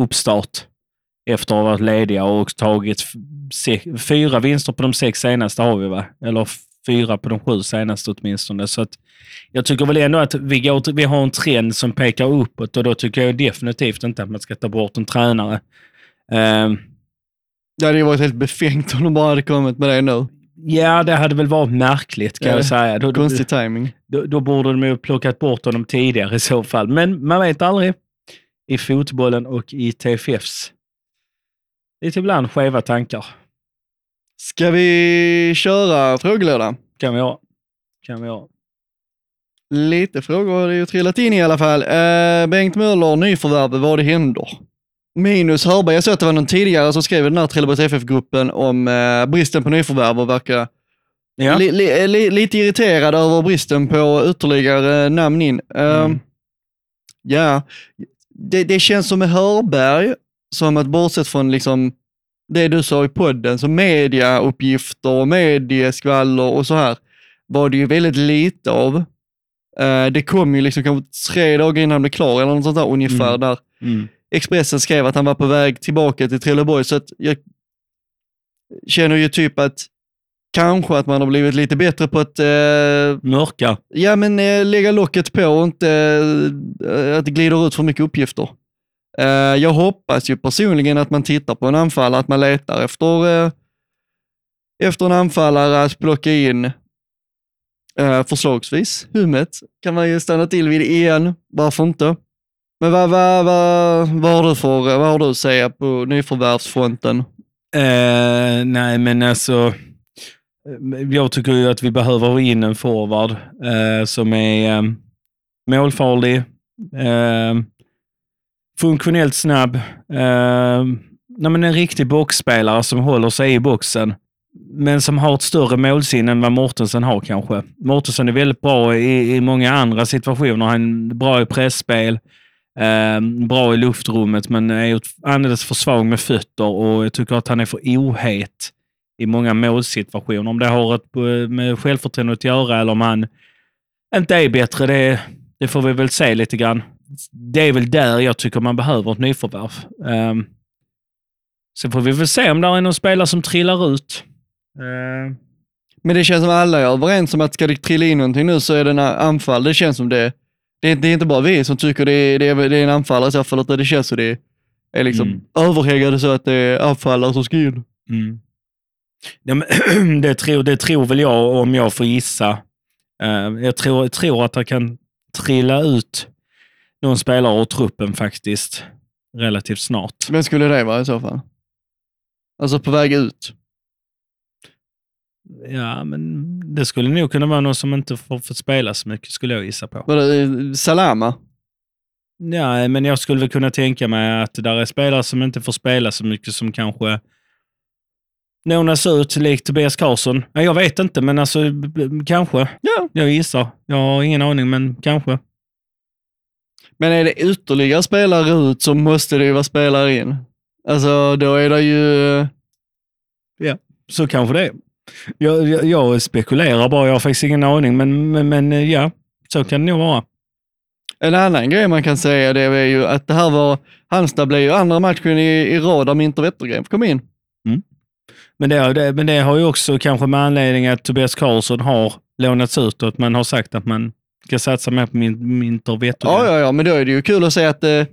uppstart efter att ha varit lediga och tagit fyra vinster på de sex senaste har vi va? Eller fyra på de sju senaste åtminstone. Så att jag tycker väl ändå att vi, går, vi har en trend som pekar uppåt och då tycker jag definitivt inte att man ska ta bort en tränare. Ehm, det hade ju varit helt befängt om de bara hade kommit med det nu. ja, det hade väl varit märkligt kan Ja, jag säga. Då, då, Konstig timing. då, då borde de ju plockat bort honom tidigare i så fall. Men man vet aldrig. I fotbollen och i TFFs lite ibland skeva tankar. Ska vi köra frågelåda? Kan vi ha. Kan vi ha. Lite frågor har det ju trillat in i alla fall. Eh, Bengt Möller, nyförvärv, vad det händer. Minus Hörberg, jag såg att det var någon tidigare som skrev i den här Trelleborgs FF-gruppen om eh, bristen på nyförvärv och verkar Ja. li, li, li, lite irriterad över bristen på ytterligare namn in. Eh, Mm. Ja, det, det känns som med Hörberg, som att bortsett från liksom det du sa i podden, som mediauppgifter och medieskvaller och så här, var det ju väldigt lite av. Eh, det kom ju liksom kanske tre dagar innan han blev klar eller något sånt där ungefär, Mm. där Mm. Expressen skrev att han var på väg tillbaka till Trelleborg, så att jag känner ju typ att kanske att man har blivit lite bättre på att eh, Mörka. Ja, men eh, lägga locket på och inte eh, att det glider ut för mycket uppgifter. Eh, jag hoppas ju personligen att man tittar på en anfallare, att man letar efter, eh, efter en anfallare att plocka in. Eh, förslagsvis Hummet kan man ju stanna till vid igen, varför inte? Men vad, vad, vad, vad, har du för, vad har du att säga på nyförvärvsfronten? Uh, nej, men alltså. Jag tycker ju att vi behöver ha in en forward uh, som är um, målfarlig, uh, funktionellt snabb, eh, nej, men en riktig boxspelare som håller sig i boxen. men som har ett större målsinne än vad Mortensen har kanske. Mortensen är väldigt bra i, i många andra situationer. Han är bra i pressspel, eh, bra i luftrummet, men är alldeles för svag med fötter och jag tycker att han är för ohet i många målsituationer. Om det har ett, eh, med självförtroendet att göra eller om han inte är bättre, det, det får vi väl se lite grann. Det är väl där jag tycker man behöver ett nyförvärv. Um, sen får vi väl se om det är någon spelare som trillar ut. Uh, Men det känns som alla är överens om att ska det trilla in någonting nu så är det en anfall. Det känns som det. Det är, det är inte bara vi som tycker det är, det är, det är en anfallare i så fall, utan det känns som det är liksom Mm. överhängande så att det är anfallare som ska in. Mm. Ja, men, det, tror, det tror väl jag om jag får gissa. Eh, jag tror, jag tror att det kan trilla ut någon spelare ur truppen faktiskt relativt snart. Vem skulle det vara i så fall? Alltså på väg ut. Ja, men det skulle nog kunna vara någon som inte får, får spela så mycket, skulle jag gissa på. Var det Salama? Ja, men jag skulle väl kunna tänka mig att det där är spelare som inte får spela så mycket som kanske lånas ut likt Tobias Karlsson. Ja, jag vet inte, men alltså kanske. Ja. Jag gissar. Jag har ingen aning, men kanske. Men är det ytterligare spelare ut så måste det ju vara spelare in. Alltså då är det ju... Så kanske det är. Jag, jag, jag spekulerar bara, jag har faktiskt ingen aning, men, men, men ja, så kan det nog vara. En annan grej man kan säga det är ju att det här var, Halmstad blev ju andra matchen i, i rad där Minter Wettergren kom in. Men det, det, men det har ju också kanske med anledning att Tobias Karlsson har lånats ut och att man har sagt att man ska satsa mer på min, Minter Wettergren. Ja, ja, ja, men då är det ju kul att se att, eh,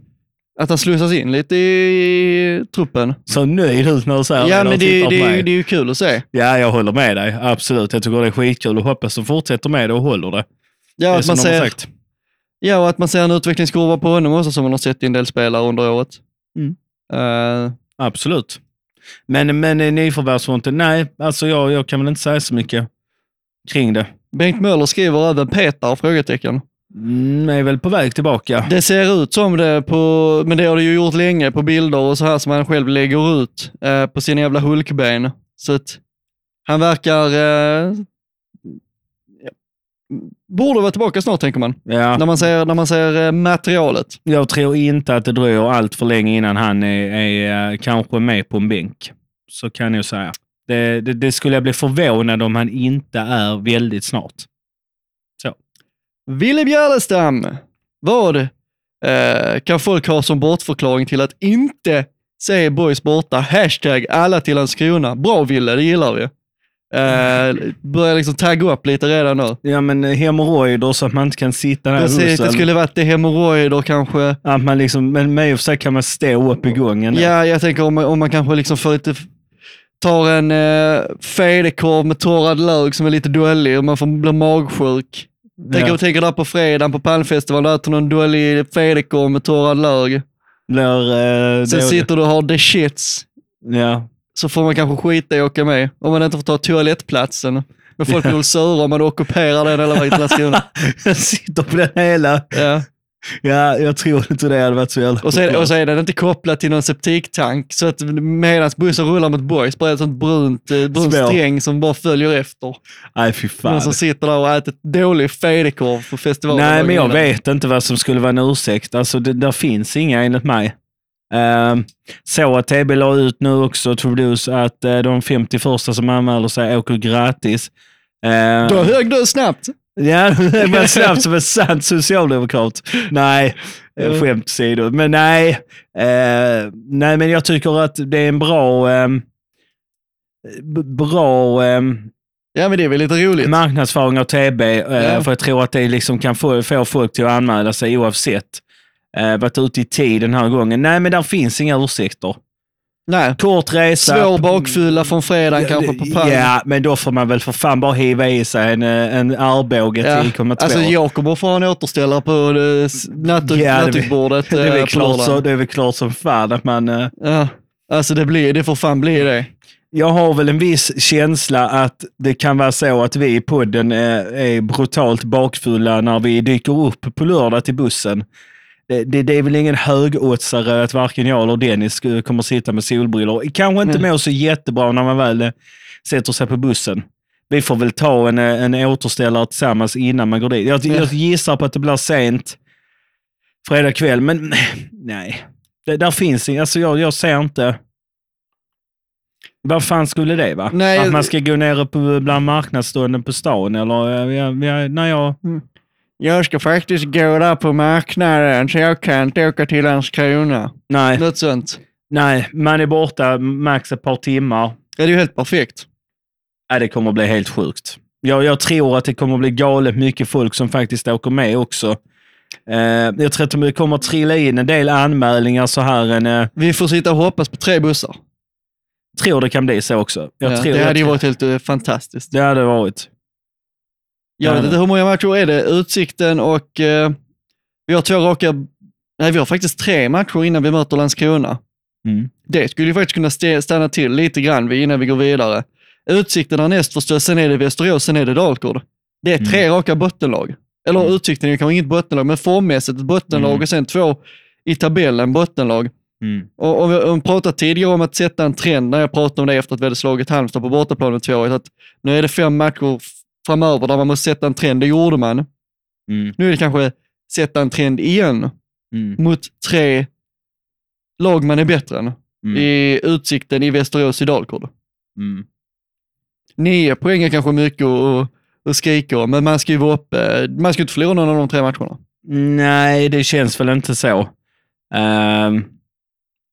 att han slussas in lite i truppen. Så nöjd ut när du säger Ja, men det, det, är ju- det är ju kul att se. Ja, jag håller med dig. Absolut. Jag tycker det är skitkul och hoppas de fortsätter med det och håller det. Ja, det att man ser, sagt. ja, och att man ser en utvecklingskurva på honom också som man har sett i en del spelare under året. Mm. Eh, Absolut. Men, men eh, nyförvärvsfronten, nej, alltså jag, jag kan väl inte säga så mycket kring det. Bengt Möller skriver även Petar? Frågetecken. Mm, är väl på väg tillbaka. Det ser ut som det, på, men det har det ju gjort länge på bilder och så här som han själv lägger ut eh, på sina jävla hulkben. Så att han verkar... Eh, borde vara tillbaka snart tänker man. Ja, När man ser, när man ser eh, materialet. jag tror inte att det dröjer allt för länge innan han är, är eh, kanske med på en bänk. Så kan jag säga. Det, det, det skulle jag bli förvånad om han inte är väldigt snart. Ville Bjärrestam, vad eh, kan folk ha som bortförklaring till att inte se boys borta? Hashtag alla till Landskrona. Bra Ville, det gillar vi. Eh, börjar liksom tagga upp lite redan nu. Ja, men eh, hemorrojder så att man inte kan sitta där Precis, det bussen. skulle varit det hemorrojder kanske. Att man liksom, men med och för sig kan man stå upp i gången. Ja, jag tänker om, om man kanske liksom får lite, tar en eh, fedekorv med torrad lök som är lite dålig och man får bli magsjuk. Tänker, Ja. tänker där på fredagen på palmfestivalen, äter någon dålig fedekorv med torrad lök. Blir, eh, Sen sitter du och har the shits, Ja. så får man kanske skita i att åka med. Om man inte får ta toalettplatsen. Men folk blir väl sura om man ockuperar den hela vägen till Landskrona. Sitter på den hela. Ja. Ja, jag tror inte det hade varit så jävla Och, så är, och så är den inte kopplad till någon septiktank, så att medan bussen rullar mot Borgs, bara ett sånt brunt, eh, brunt sträng som bara följer efter. Nej, fy fan. Någon som sitter där och äter dålig fedekorv på festivalen. Nej, men jag vet inte vad som skulle vara en ursäkt. Alltså, det, där finns inga enligt mig. Uh, så att TB la ut nu också, Trudeau's, att eh, de 50 första som anmäler sig åker gratis. Uh, Då högg du snabbt. Ja, var snabbt som en sann socialdemokrat. Nej, eh, skämt åsido. Men nej, eh, nej, men jag tycker att det är en bra, eh, bra eh, Ja, men det är väl lite roligt. marknadsföring av TB. Eh, Ja. För jag tror att det liksom kan få, få folk till att anmäla sig oavsett. Eh, varit ute i tid den här gången. Nej, men där finns inga ursäkter. Nej. Kort resa. Svår bakfylla från fredagen kanske på Palm. Ja, men då får man väl för fan bara hiva i sig en, eh, en Arboga Ja. 10,2. Alltså jag kommer få en återställare på det s- natt- Ja, det är- nattduksbordet det, är eh, klart så, det är väl klart som fan att man... eh, Ja. Alltså det, blir, det får fan bli det. Jag har väl en viss känsla att det kan vara så att vi i podden är, är brutalt bakfulla när vi dyker upp på lördag till bussen. Det, det, det är väl ingen högoddsare att varken jag eller Dennis sk- kommer sitta med solbrillor. Kanske inte mår så jättebra när man väl eh, sätter sig på bussen. Vi får väl ta en, eh, en återställare tillsammans innan man går dit. Jag, jag gissar på att det blir sent fredag kväll, men nej. Det, där finns inget. Alltså jag, jag ser inte... Vad fan skulle det vara? Nej, att man ska gå ner på, bland marknadsstånden på stan eller? eh, Jag, jag, när jag, Jag ska faktiskt gå där på marknaden så jag kan inte åka till Landskrona. nej, Något sånt. nej, man är borta max ett par timmar. Ja, det är ju helt perfekt. Nej, det kommer att bli helt sjukt. Jag, jag tror att det kommer att bli galet mycket folk som faktiskt åker med också. Eh, jag tror att det kommer att trilla in en del anmälningar så här. En, eh, Vi får sitta och hoppas på tre bussar. tror det kan bli så också. Jag ja, tror, det hade ju jag, varit helt eh, fantastiskt. det hade varit. Jag vet Ja. inte hur många matcher är det? Utsikten och eh, vi har två raka... Nej, vi har faktiskt tre matcher innan vi möter Landskrona. Mm. Det skulle ju faktiskt kunna st- stanna till lite grann innan vi går vidare. Utsikten härnäst förstås, sen är det Västerås, sen är det Dalkurd. Det är tre raka bottenlag. Eller Mm. Utsikten är kanske inget bottenlag, men formmässigt ett bottenlag Mm. och sen två i tabellen bottenlag. Mm. Och, och vi har pratat tidigare om att sätta en trend, när jag pratade om det efter att vi hade slagit Halmstad på bortaplan med 2 att nu är det fem matcher framöver där man måste sätta en trend. Det gjorde man. Mm. Nu är det kanske sätta en trend igen Mm. mot tre lag man är bättre än. Mm. I Utsikten, i Västerås, i Dalkurd. Mm. Nio poäng är kanske mycket att, att skrika om, men man ska ju vara uppe. Man ska inte förlora någon av de tre matcherna. Nej, det känns väl inte så. Ehm,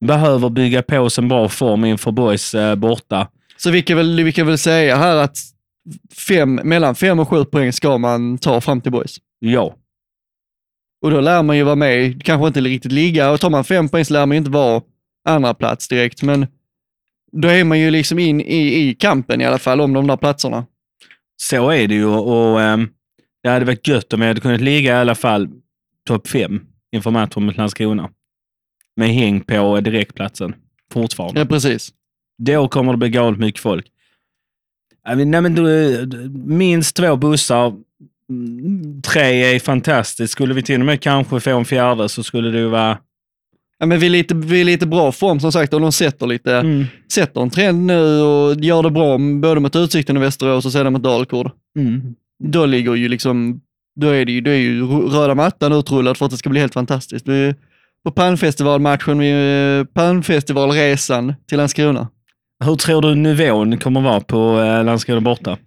behöver bygga på sig en bra form inför boys eh, borta. Så vi kan väl, vi kan väl säga här att fem, mellan fem och sju poäng ska man ta fram till boys. Ja. Och då lär man ju vara med, kanske inte riktigt ligga, och tar man fem poäng så lär man ju inte vara andra plats direkt, men då är man ju liksom in i, i kampen i alla fall om de där platserna. Så är det ju och ehm, det hade varit gött om jag hade kunnat ligga i alla fall topp fem inför matchen mot Landskrona. Med häng på direktplatsen fortfarande. Ja, precis. Då kommer det bli galet mycket folk. Nej, men du, minst två bussar. Mm, Tre är fantastiskt. Skulle vi till och med kanske få en fjärde så skulle det ju vara... Ja, men vi är lite, vi är lite bra form som sagt och de sätter lite, Mm. sätter en trend nu och gör det bra både mot Utsikten och Västerås och sedan mot Dalkurd. Mm. Då ligger ju liksom, då är det ju, då är ju röda mattan utrullad för att det ska bli helt fantastiskt. Vi, på Palmfestivalmatchen, Palmfestivalresan till Landskrona. Hur tror du nivån kommer vara på eh, Landskrona borta?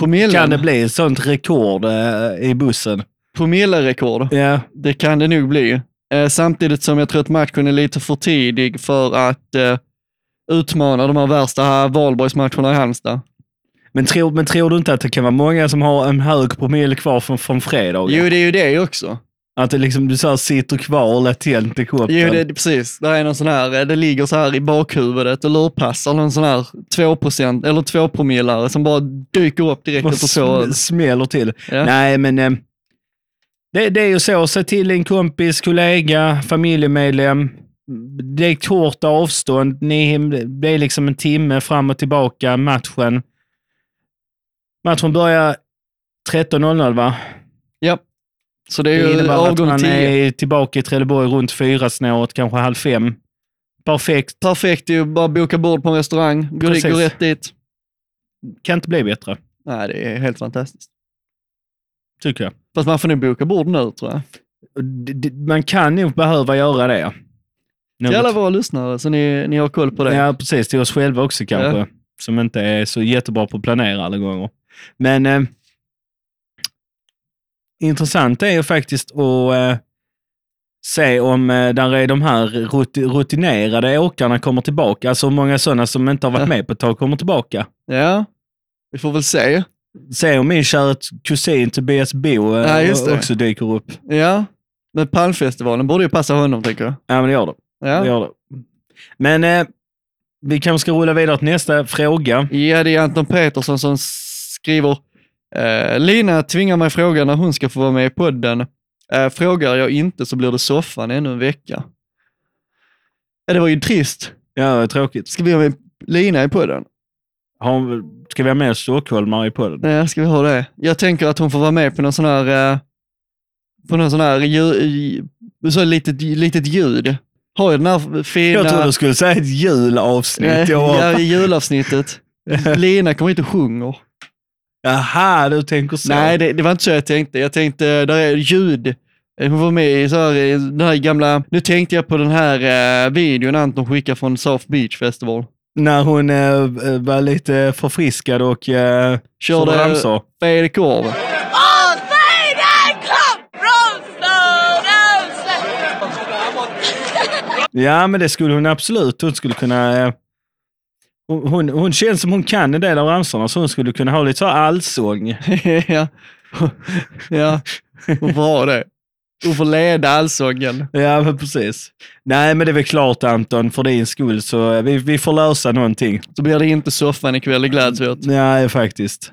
Promillen, Kan det bli ett sånt rekord eh, i bussen? promillerekord. Ja. Det kan det nog bli. Eh, samtidigt som jag tror att matchen är lite för tidig för att eh, utmana de här värsta här valborgsmatcherna i Halmstad. Men, tror, men tror du inte att det kan vara många som har en hög promille kvar från, från fredag? Jo, det är ju det också. Att det liksom, du så här sitter kvar latent i kroppen? Jo, det precis. Det är någon sån här, eh, det ligger så här i bakhuvudet och lurpassar någon sån här 2% eller 2-promillare som bara dyker upp direkt öl. sm- smäller till. Ja. Nej, men eh, det, det är ju så. Se till en kompis, kollega, familjemedlem. Det är kort avstånd. Ni, det är liksom en timme fram och tillbaka matchen. Matchen börjar 13.00 va? Ja. Så det är Det innebär att man 10. är tillbaka i Trelleborg runt fyra snåret, kanske halv fem. Perfekt. Perfekt, ju bara boka bord på en restaurang, gå, dit, gå rätt dit. Kan inte bli bättre, Nej, det är helt fantastiskt. tycker jag. Fast man får nog boka bord nu tror jag. Man kan nog behöva göra det. Till alla våra lyssnare, så ni, ni har koll på det. Ja, precis. Till oss själva också kanske. Ja. Som inte är så jättebra på att planera alla gånger. Men eh, intressant är ju faktiskt att eh, se om eh, där är de här ruti- rutinerade åkarna kommer tillbaka. Alltså hur många sådana som inte har varit med på ett tag kommer tillbaka. Ja, vi får väl se. Se om min kära kusin Tobias Bo eh, Ja, det. också dyker upp. Ja, men Palmfestivalen borde ju passa honom tycker jag. Ja, men det gör det. det, Ja, gör det. Men eh, vi kanske ska rulla vidare till nästa fråga. ja det är Anton Petersson som skriver eh, Lina tvingar mig fråga när hon ska få vara med i podden. Eh, frågar jag inte så blir det soffan ännu en vecka. Ja, det var ju trist. Ja, det är tråkigt. Ska vi ha med Lina i podden? Har, ska vi ha med stockholmare i podden? Ja, ska vi ha det? Jag tänker att hon får vara med på någon sån här, eh, på någon sån här ljud, så litet, litet ljud. Har ju den här fina... Jag trodde du skulle säga ett julavsnitt. Nej, Jag var, ja, i julavsnittet. Lina kommer hit och sjunger. Jaha, du tänker så. Nej, det, det var inte så jag tänkte. Jag tänkte, där är ljud. Hon var med i så här, den här gamla, nu tänkte jag på den här eh, videon Anton skickade från South Beach Festival. När hon eh, var lite förfriskad och eh, Körde ramsor. Fede Korv. All day that club Ja, men det skulle hon absolut. Hon skulle kunna... Eh, hon, hon, känns som hon kan en del av ramsorna, så hon skulle kunna ha lite så här allsång. ja. ja, hon får ha det. Hon får leda allsången. Ja, men precis. Nej, men det är väl klart Anton, för din skull, så vi, vi får lösa någonting. Så blir det inte soffan ikväll, det gläds vi åt. Nej, faktiskt.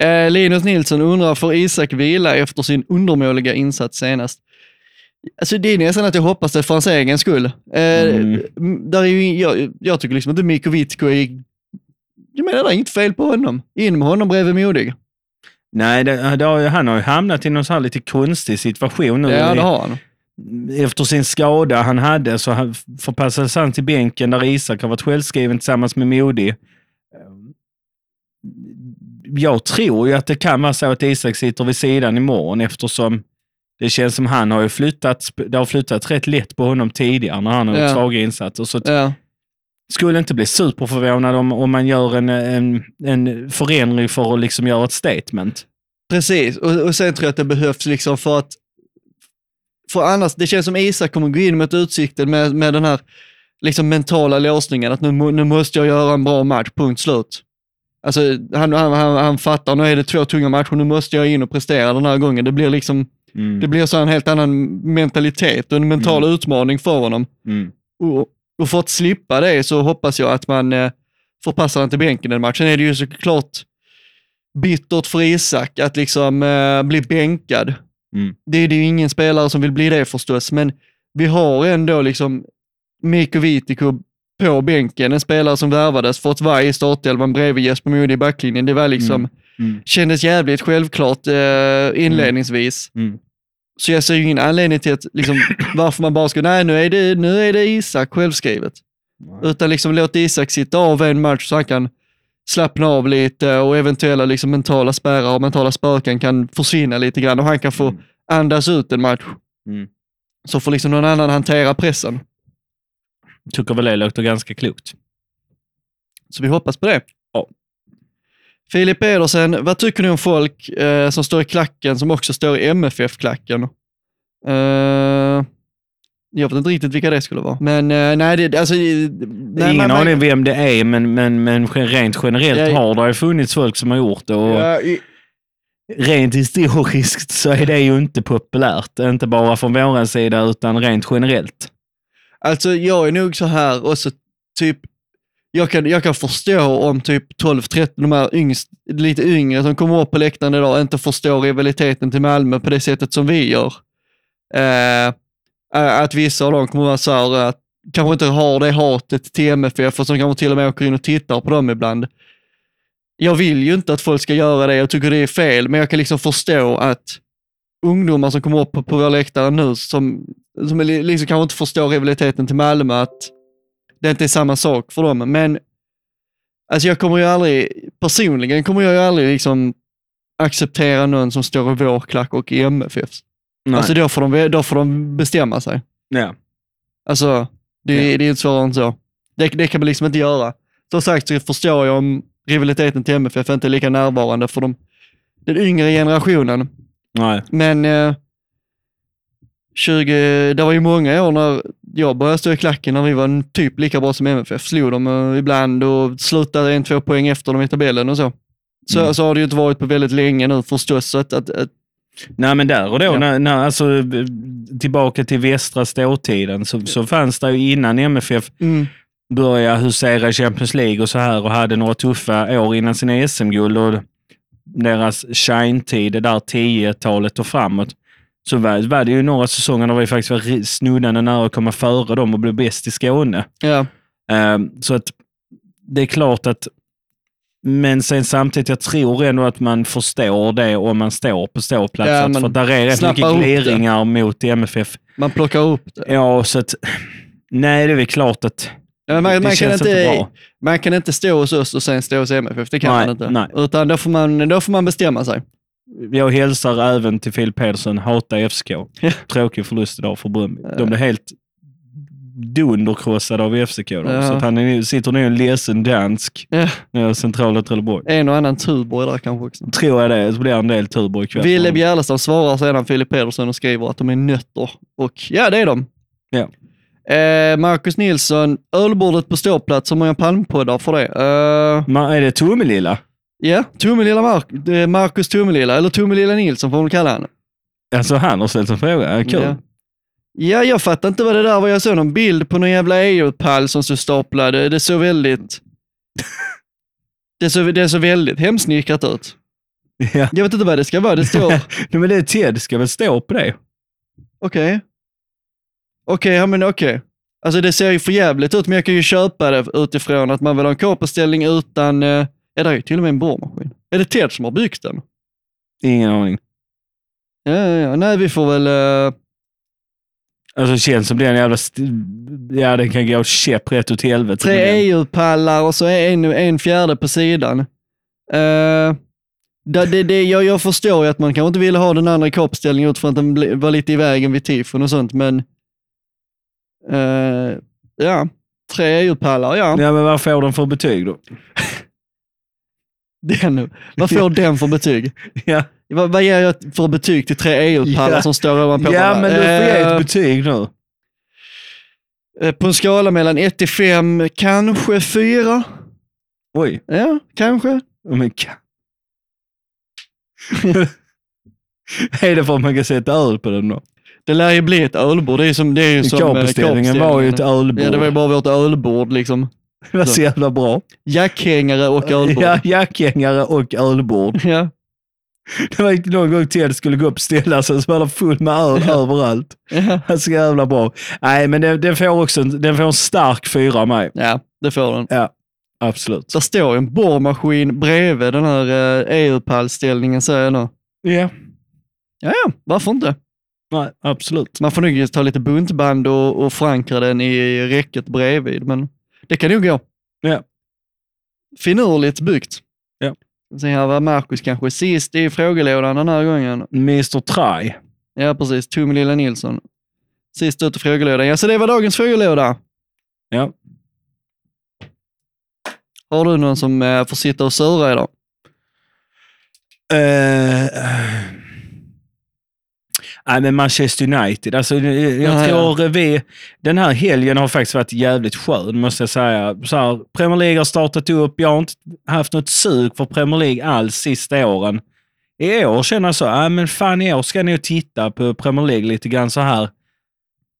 Eh, Linus Nilsson undrar, får Isak vila efter sin undermåliga insats senast? Alltså det är nästan att jag hoppas det för hans egen skull. Eh, Mm. där är ju, jag, jag tycker liksom inte Mikko Vitko är... Jag menar, det är inget fel på honom. In med honom bredvid Modig. Nej, det, det har, han har ju hamnat i någon så här lite konstig situation nu. Ja, det har han. efter sin skada han hade så han förpassades han till bänken där Isak har varit självskriven tillsammans med Modi. Jag tror ju att det kan vara så att Isak sitter vid sidan imorgon eftersom det känns som han har ju flyttat, det har flyttat rätt lätt på honom tidigare när han har gjort Ja. svaga insatser. Så Ja. skulle inte bli superförvånad om, om man gör en, en, en förändring för att liksom göra ett statement. Precis, och, och sen tror jag att det behövs liksom för att, för annars, det känns som Isak kommer gå in med ett utsikte med, med den här liksom mentala låsningen, att nu, nu måste jag göra en bra match, punkt slut. Alltså han, han, han, han fattar, nu är det två tunga matcher, nu måste jag in och prestera den här gången. Det blir liksom, Mm. det blir så en helt annan mentalitet och en mental utmaning för honom. Mm. Och, och för att slippa det så hoppas jag att man eh, förpassar han till bänken den matchen. är det ju såklart bittert för Isak att liksom eh, bli bänkad. Mm. Det, är- det ju ingen spelare som vill bli det förstås, men vi har ändå liksom Mikko Vitiko på bänken, en spelare som värvades för att vara i startelvan bredvid Jesper Modig i backlinjen. Det var liksom, Mm. kändes jävligt självklart eh, inledningsvis. Mm. Så jag ser ju ingen anledning till att, liksom, varför man bara ska, nej nu är det, nu är det Isak självskrivet. Utan liksom låt Isak sitta av en match så han kan slappna av lite och eventuella liksom mentala spärrar och mentala spöken kan försvinna lite grann och han kan få andas ut en match. Mm. Så får liksom någon annan hantera pressen. Tycker väl det låter ganska klokt. Så vi hoppas på det. Ja. Filip Pedersen, vad tycker ni om folk eh, som står i klacken som också står i MFF-klacken? Eh, jag vet inte riktigt vilka det skulle vara. Men eh, nej, det, alltså... Nej, Ingen man- aning vem det är, men, men, men rent generellt Ja, har det funnits folk som har gjort det. Och Ja, i- Rent historiskt så är det ju inte populärt. Inte bara från vår sida, utan rent generellt. Alltså jag är nog så här också, typ, jag kan, jag kan förstå om typ 12-13, de här yngst, lite yngre som kommer upp på läktaren idag inte förstår rivaliteten till Malmö på det sättet som vi gör. Eh, att vissa av dem kommer vara så här, att kanske inte har det hatet till MFF och som kanske till och med åker in och tittar på dem ibland. Jag vill ju inte att folk ska göra det, jag tycker det är fel, men jag kan liksom förstå att ungdomar som kommer upp på, på våra läktare nu som, som liksom kanske inte förstår rivaliteten till Malmö, att det inte är samma sak för dem. Men alltså jag kommer ju aldrig, personligen kommer jag ju aldrig liksom acceptera någon som står i vår klack och i MFF. Nej. Alltså då får, de, då får de bestämma sig. ja. Alltså, det, det är inte svårare än så. Det, det kan man liksom inte göra. Som sagt så förstår jag om rivaliteten till MFF inte är lika närvarande för de, den yngre generationen. Nej. Men eh, 20, det var ju många år när jag började stå i klacken när vi var typ lika bra som MFF. Slog dem eh, ibland och slutade en, två poäng efter dem i tabellen och så. Så, Mm. så har det ju inte varit på väldigt länge nu förstås. Så att, att, att, Nej, men där och då, Ja. när, när, alltså, tillbaka till västra ståtiden, så, så fanns det ju innan MFF mm, började husera i Champions League och så här och hade några tuffa år innan sina SM-guld och deras shine-tid, det där 10-talet och framåt, så var, var det ju några säsonger där vi faktiskt var snuddande nära att komma före dem och bli bäst i Skåne. ja, Ehm, så att det är klart att men sen samtidigt, jag tror ändå att man förstår det om man står på ståplats. Ja, för där är rätt mycket gliringar mot MFF. man plockar upp det. Ja, så att nej, det är väl klart att Ja, man, det man, kan känns inte, man kan inte stå hos oss och sen stå hos MFF, det kan Nej, man inte. nej. Utan då får, man, då får man bestämma sig. Jag hälsar även till Filip Pedersen, hata FSK. Tråkig förlust idag för Bröndby. De blev helt dunderkrossade av FCK. Då, Ja. Så han är, sitter nu en ledsen dansk Ja. centrala Trelleborg. En och annan Tuborg där kanske också. Tror jag det, så blir en del Tuborg ikväll. Wille Bjärlestad svarar sedan Filip Pedersen och skriver att de är nötter. Och ja, det är de. Ja. Eh, Marcus Nilsson, ölbordet på ståplats, hur många palmpoddar för det? Eh, Ma- är det Tomelilla? Ja, det är Marcus Tomelilla, eller Tomelilla Nilsson får man kalla han. Alltså han har ställt en fråga. Ja, Kul. Ja. ja, jag fattar inte vad det där var. Jag såg någon bild på någon jävla EU-pall som stod staplad. Det såg väldigt... det, såg, det såg väldigt hemsnickrat ut. Ja. Jag vet inte vad det ska vara. Det står... Nej, men det är Ted ska väl stå på det? Okej. Okej, ja men okej. Alltså det ser ju för jävligt ut, men jag kan ju köpa det utifrån att man vill ha en K-beställning utan... Eh, ja, det är ju till och med en borrmaskin. Är det Ted som har byggt den? Ingen aning. Ja, ja, ja. Nej, vi får väl... Eh, Alltså det känns som det är en jävla... St- ja, den kan gå käpprätt åt helvete. tre. EU-pallar och så är en, en fjärde på sidan. Eh, det, det, det, jag, jag förstår ju att man kanske inte ville ha den andra K-beställningen utifrån att den ble- var lite i vägen vid tifon och sånt, men... Eh, ja, tre EU-pallar, ja. Ja, men vad får den för betyg då? Den, vad får den för betyg? Ja, Vad, vad ger jag för betyg till tre EU-pallar Ja. som står ovanpå ja men du får ge Eh, ett betyg nu. eh, På en skala mellan 1 till 5, kanske 4. Oj. Ja, kanske. My God. är det för att man kan sätta öl på den då? Det lär ju bli ett ölbord. Det är, som, det är ju som eh, K-beställningen var ju ett ölbord. Ja, det var ju bara vårt ölbord liksom. Det var så jävla bra. Jackhängare och ölbord. Ja, jackhängare och ölbord. Ja. Det var någon gång Ted skulle gå upp och ställa sig så var det full med öl överallt. Ja. Det var så jävla bra. Nej, men den, den, får också en, den får en stark fyra av mig. ja, det får den. Ja, absolut. Det står en borrmaskin bredvid den här eh, EU-pallställningen säger jag nu. Ja. Ja, ja, varför inte? Nej, absolut. Man får nog ta lite buntband och, och förankra den i räcket bredvid, men det kan nog gå. Ja. Finurligt byggt. Ja. Se här var Marcus kanske sist i frågelådan den här gången. Mr Try. Ja, precis. Tummelilla Nilsson. Sist ut i frågelådan. Ja, så det var dagens frågelåda. Ja. Har du någon som eh, får sitta och sura idag? Uh, nej, men Manchester United. Alltså, jag Ja, tror vi... Den här helgen har faktiskt varit jävligt skön, måste jag säga. Så här, Premier League har startat upp. Jag har inte haft något sug för Premier League alls sista åren. I år känner jag så, äh, men fan i år ska ni ju titta på Premier League lite grann så här.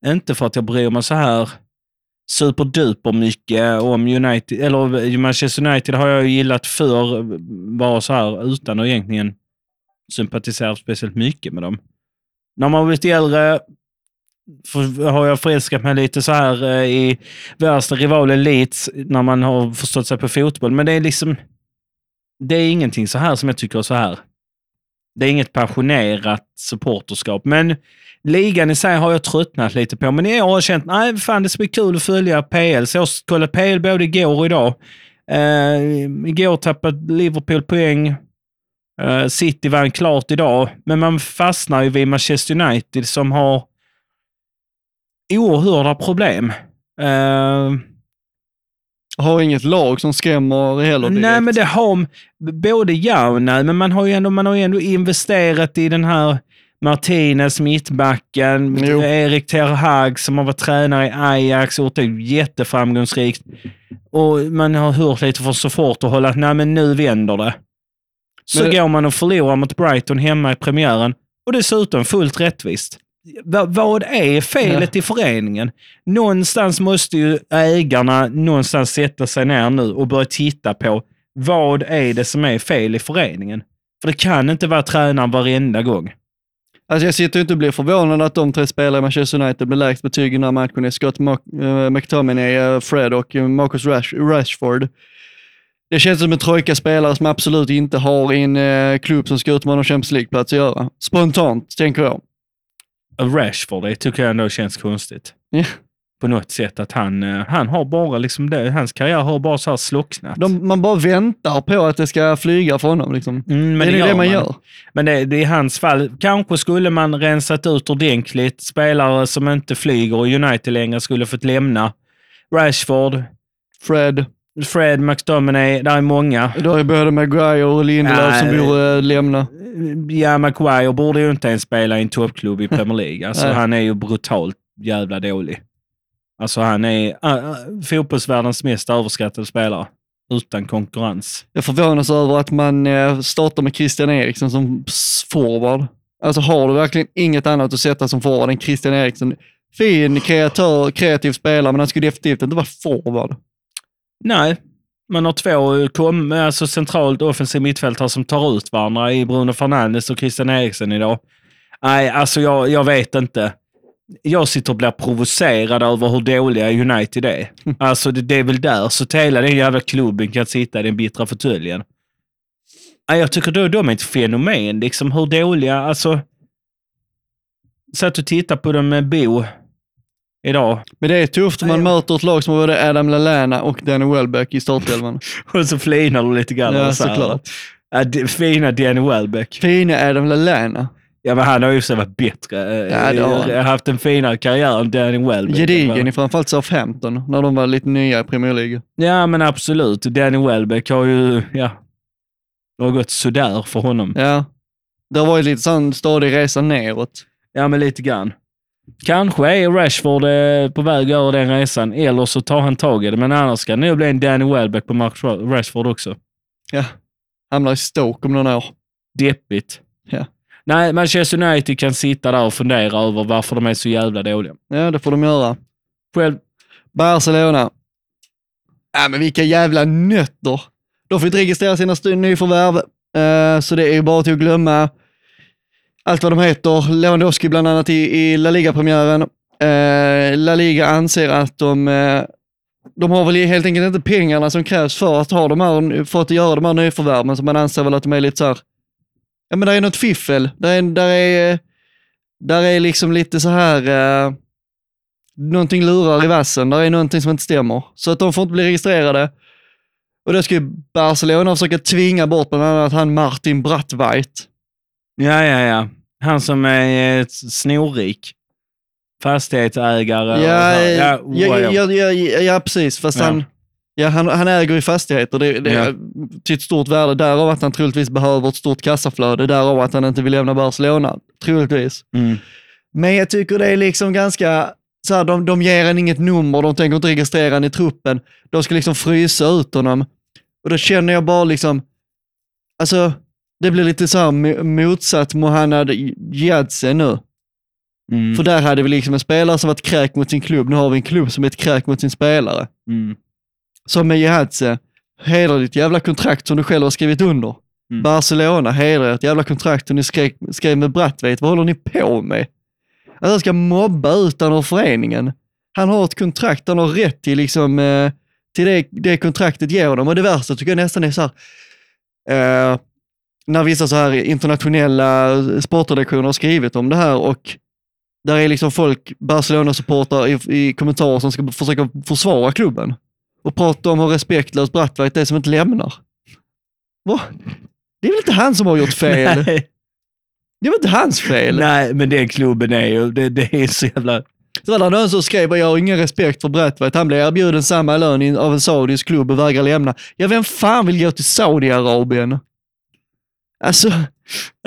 Inte för att jag bryr mig så här superduper mycket om United, eller Manchester United har jag ju gillat för bara så här utan att egentligen sympatisera speciellt mycket med dem. När man har blivit äldre har jag förälskat mig lite så här eh, i värsta rivalen Leeds när man har förstått sig på fotboll. Men det är liksom, det är ingenting så här som jag tycker är så här. Det är inget passionerat supporterskap. Men ligan i sig har jag tröttnat lite på. Men i år har jag känt, nej fan det ska bli kul att följa PL. Så jag kollade kollat PL både igår och idag. Uh, igår tappade Liverpool poäng. Eh, City vann klart idag, men man fastnar ju vid Manchester United som har oerhörda problem. Eh, Har inget lag som skrämmer heller direkt. nej, men det har både ja och nej, men man har ju ändå, man har ändå investerat i den här Martinez, mittbacken, Jo. Erik Ter Hag som har varit tränare i Ajax och gjort det jätteframgångsrikt. Och man har hört lite från så fort och hållit att nej, men nu vänder det. Så Men- går man och förlorar mot Brighton hemma i premiären och dessutom fullt rättvist. Va, vad är felet i föreningen? Någonstans måste ju ägarna någonstans sätta sig ner nu och börja titta på vad är det som är fel i föreningen? För det kan inte vara tränaren varenda gång. Alltså jag sitter ju inte och blir förvånad att de tre spelare i Manchester United blir lägst betyg i den här matchen är Scott eh, McTominay, eh, Fred och eh, Marcus Rash- Rashford. Det känns som en trojka spelare som absolut inte har en eh, klubb som ska utmana Champions League-plats att göra. Spontant, tänker jag. Rashford, det tycker jag ändå känns konstigt. Ja. På något sätt att han, eh, han har bara liksom det, hans karriär har bara så här slocknat. De, man bara väntar på att det ska flyga för honom. Liksom. Mm, det är det, det man gör. Men det, det är hans fall. Kanske skulle man rensat ut ordentligt. Spelare som inte flyger i United längre skulle fått lämna. Rashford, Fred. Fred, McDominay, där är många. Då är både Maguire och Lindelöf som borde lämna. Ja, Maguire borde ju inte ens spela i en toppklubb i Premier League. Alltså, han är ju brutalt jävla dålig. Alltså han är uh, fotbollsvärldens mest överskattade spelare. Utan konkurrens. Jag förvånas över att man eh, startar med Christian Eriksen som forward. Alltså har du verkligen inget annat att sätta som forward än Christian Eriksen? Fin, kreatör, kreativ spelare, men han skulle definitivt inte vara forward. Nej, man har två kom, alltså centralt offensiv mittfältare som tar ut varandra i Bruno Fernandes och Christian Eriksen idag. Nej, alltså jag, jag vet inte. Jag sitter och blir provocerad över hur dåliga United är. Alltså det, det är väl där, så hela den jävla klubben kan sitta i den bittra fåtöljen. Nej, Jag tycker då de är ett fenomen, liksom hur dåliga, alltså. Satt och tittade på dem med Bo idag. Men det är tufft man möter ett lag som har både Adam Lallana och Danny Welbeck i startelvan. Och så flinar du lite grann. Ja, så här. såklart. Det, fina Danny Welbeck. Fina Adam Lallana. Ja, men han har ju så varit bättre. Ja, det har han. Jag har haft en finare karriär än Danny Welbeck. Gedigen i framförallt Southampton, när de var lite nya i Premier League. Ja, men absolut. Danny Welbeck har ju, ja, det har gått sådär för honom. Ja. Det har varit lite sån stadig resa neråt. Ja, men lite grann. Kanske är Rashford eh, på väg över den resan, eller så tar han tag i det. Men annars ska det nog bli en Danny Welbeck på Mark Rashford också. Ja. Hamnar i Stoke om några år. Deppigt. Ja. Nej, Manchester United kan sitta där och fundera över varför de är så jävla dåliga. Ja, det får de göra. Själv, Barcelona. Ja, men vilka jävla nötter. De får inte registrera sina nyförvärv, eh, så det är ju bara till att glömma allt vad de heter. Lewandowski bland annat i, i La Liga-premiären. Eh, La Liga anser att de, eh, de har väl helt enkelt inte pengarna som krävs för att, ha de här, för att göra de här nyförvärven, så man anser väl att de är lite så här, ja men det är något fiffel. Där är, där är, där är liksom lite så här, eh, någonting lurar i vassen. Där är någonting som inte stämmer. Så att de får inte bli registrerade. Och då ska ju Barcelona försöka tvinga bort bland annat han Martin Brattveit ja, ja, ja. Han som är eh, snorrik. Fastighetsägare. Ja, ja, ja, ja, ja, ja, precis. Fast Ja. han, ja, han, han äger ju fastigheter. Det, det, Ja. Till ett stort värde. Därav att han troligtvis behöver ett stort kassaflöde. Därav att han inte vill lämna Barcelona. Troligtvis. Mm. Men jag tycker det är liksom ganska, så här, de, de ger en inget nummer, de tänker inte registrera en i truppen. De ska liksom frysa ut honom. Och då känner jag bara liksom, alltså, det blir lite så här motsatt Mohanad Jadse nu. Mm. För där hade vi liksom en spelare som var ett kräk mot sin klubb, nu har vi en klubb som är ett kräk mot sin spelare. Mm. Som med Jadse, hedra ditt jävla kontrakt som du själv har skrivit under. Mm. Barcelona, hedra ert jävla kontrakt som ni skrev, skrev med Brattveit. Vad håller ni på med? Att han ska mobba ut honom ur föreningen. Han har ett kontrakt, han har rätt till liksom, eh, till det, det kontraktet ger honom. Och det värsta tycker jag nästan är så här, eh, när vissa så här internationella sportredaktioner har skrivit om det här och där är liksom folk, Barcelona-supportrar i, i kommentarer som ska försöka försvara klubben och prata om hur respektlös Brattveit är som inte lämnar. Va? Det är väl inte han som har gjort fel? Nej. Det väl inte hans fel? Nej, men den klubben är ju, det, det är så jävla... Så var det någon som skrev jag har ingen respekt för Brattveit. Han blev erbjuden samma lön av en saudisk klubb och vägrar lämna. Ja, vem fan vill gå till Saudiarabien? Alltså,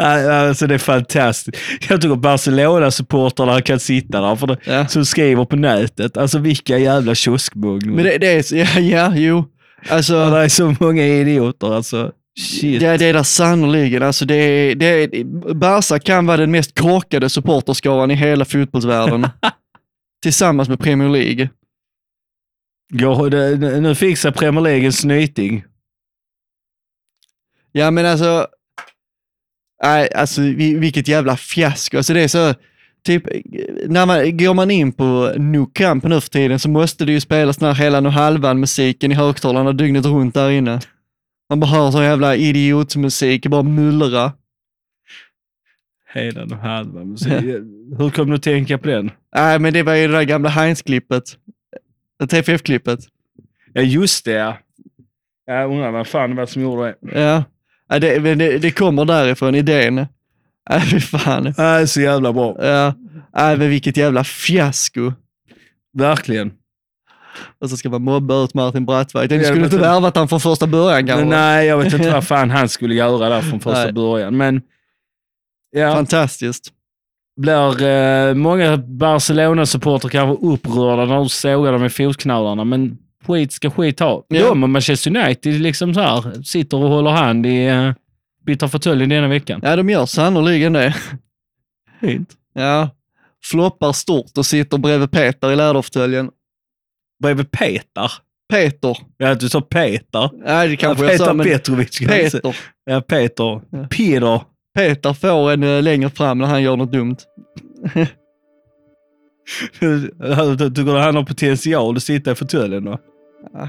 Alltså det är fantastiskt. Jag tycker Barcelona-supportrarna kan sitta där, för det, Ja. som skriver på nätet. Alltså vilka jävla kioskmugglor. men det, det är, ja, ja, jo. Alltså, Ja, det är så många idioter alltså. Shit. det, det är där sannoliken. Alltså, det, det, Barca kan vara den mest korkade supporterskaran i hela fotbollsvärlden. Tillsammans med Premier League. Går, det, nu fixar Premier League en snyting. Ja men alltså, nej, alltså vi- vilket jävla fiasko. Alltså det är så, typ, när man, går man in på Nou Camp nu för tiden så måste det ju spelas den här hela och halvan musiken i högtalarna dygnet runt där inne. Man bara hör så jävla idiotmusik, bara mullra. Hela den halvan. Så, hur kom du att tänka på den? Nej, men det var ju det där gamla Heinz-klippet. TFF-klippet. Ja, just det. ja. Jag undrar vad fan det var som gjorde det. Ja. Ja det, det, det kommer därifrån, idén. Nej, fy fan. Äh, så jävla bra. Ja. Nej, men vilket jävla fiasko. Verkligen. Och så ska man mobba ut Martin Brattberg. Ja, skulle inte värvat han från första början kanske. Nej, jag vet inte vad fan han skulle göra där från första Nej. början. Men ja, Fantastiskt. blir eh, många Barcelona-supportrar kanske upprörda när du sågar dem i fotknölarna, men skit ska skit ha. Ja. De och Manchester United liksom så här, sitter och håller hand i uh, byter fåtöljen denna veckan. Ja, de gör sannoliken det. Fint. Ja. Floppar stort och sitter bredvid Peter i läderfåtöljen. Bredvid Peter. Peter. Ja, du sa Peter. Nej, det kanske ja, jag sa, Peter men Petrovic. Peter. Ja, Peter. Ja. Peter. Peter får en eh, längre fram när han gör något dumt. Tycker du han har potential att sitta i fåtöljen då?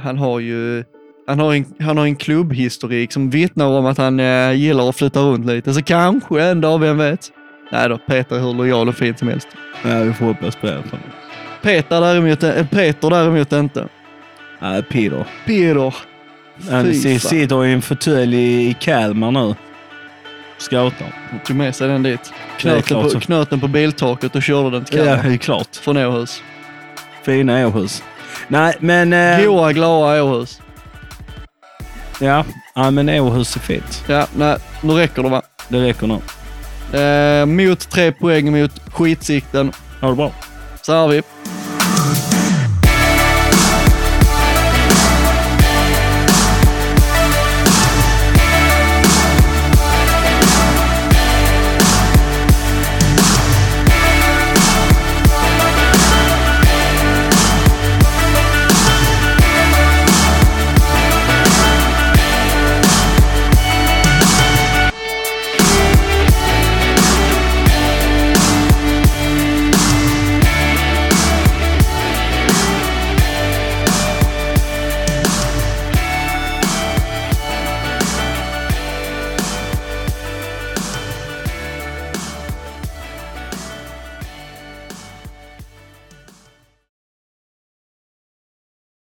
Han har ju han har, en, han har en klubbhistorik som vittnar om att han eh, gillar att flytta runt lite. Så kanske en dag, vem vet? Nej då, Peter är hur lojal och fin som helst. Ja, vi får hoppas på det. Peter däremot, eh, Peter däremot inte. Ja, Peter. Peter. Han sitter i en fåtölj i, i Kalmar nu. Scoutar. Han tog med sig den dit. Knöt den, klart på, så. knöt den på biltaket och körde den till Ja, Kalmar. det är klart. Från Åhus. Fina Åhus. Nej, men... Eh, Goa, glada Åhus. ja. ja, men Åhus är fint. Ja, nej, nu räcker det va? Det räcker nu. Eh, mot tre poäng mot skitsikten. Ha det bra. Så har vi.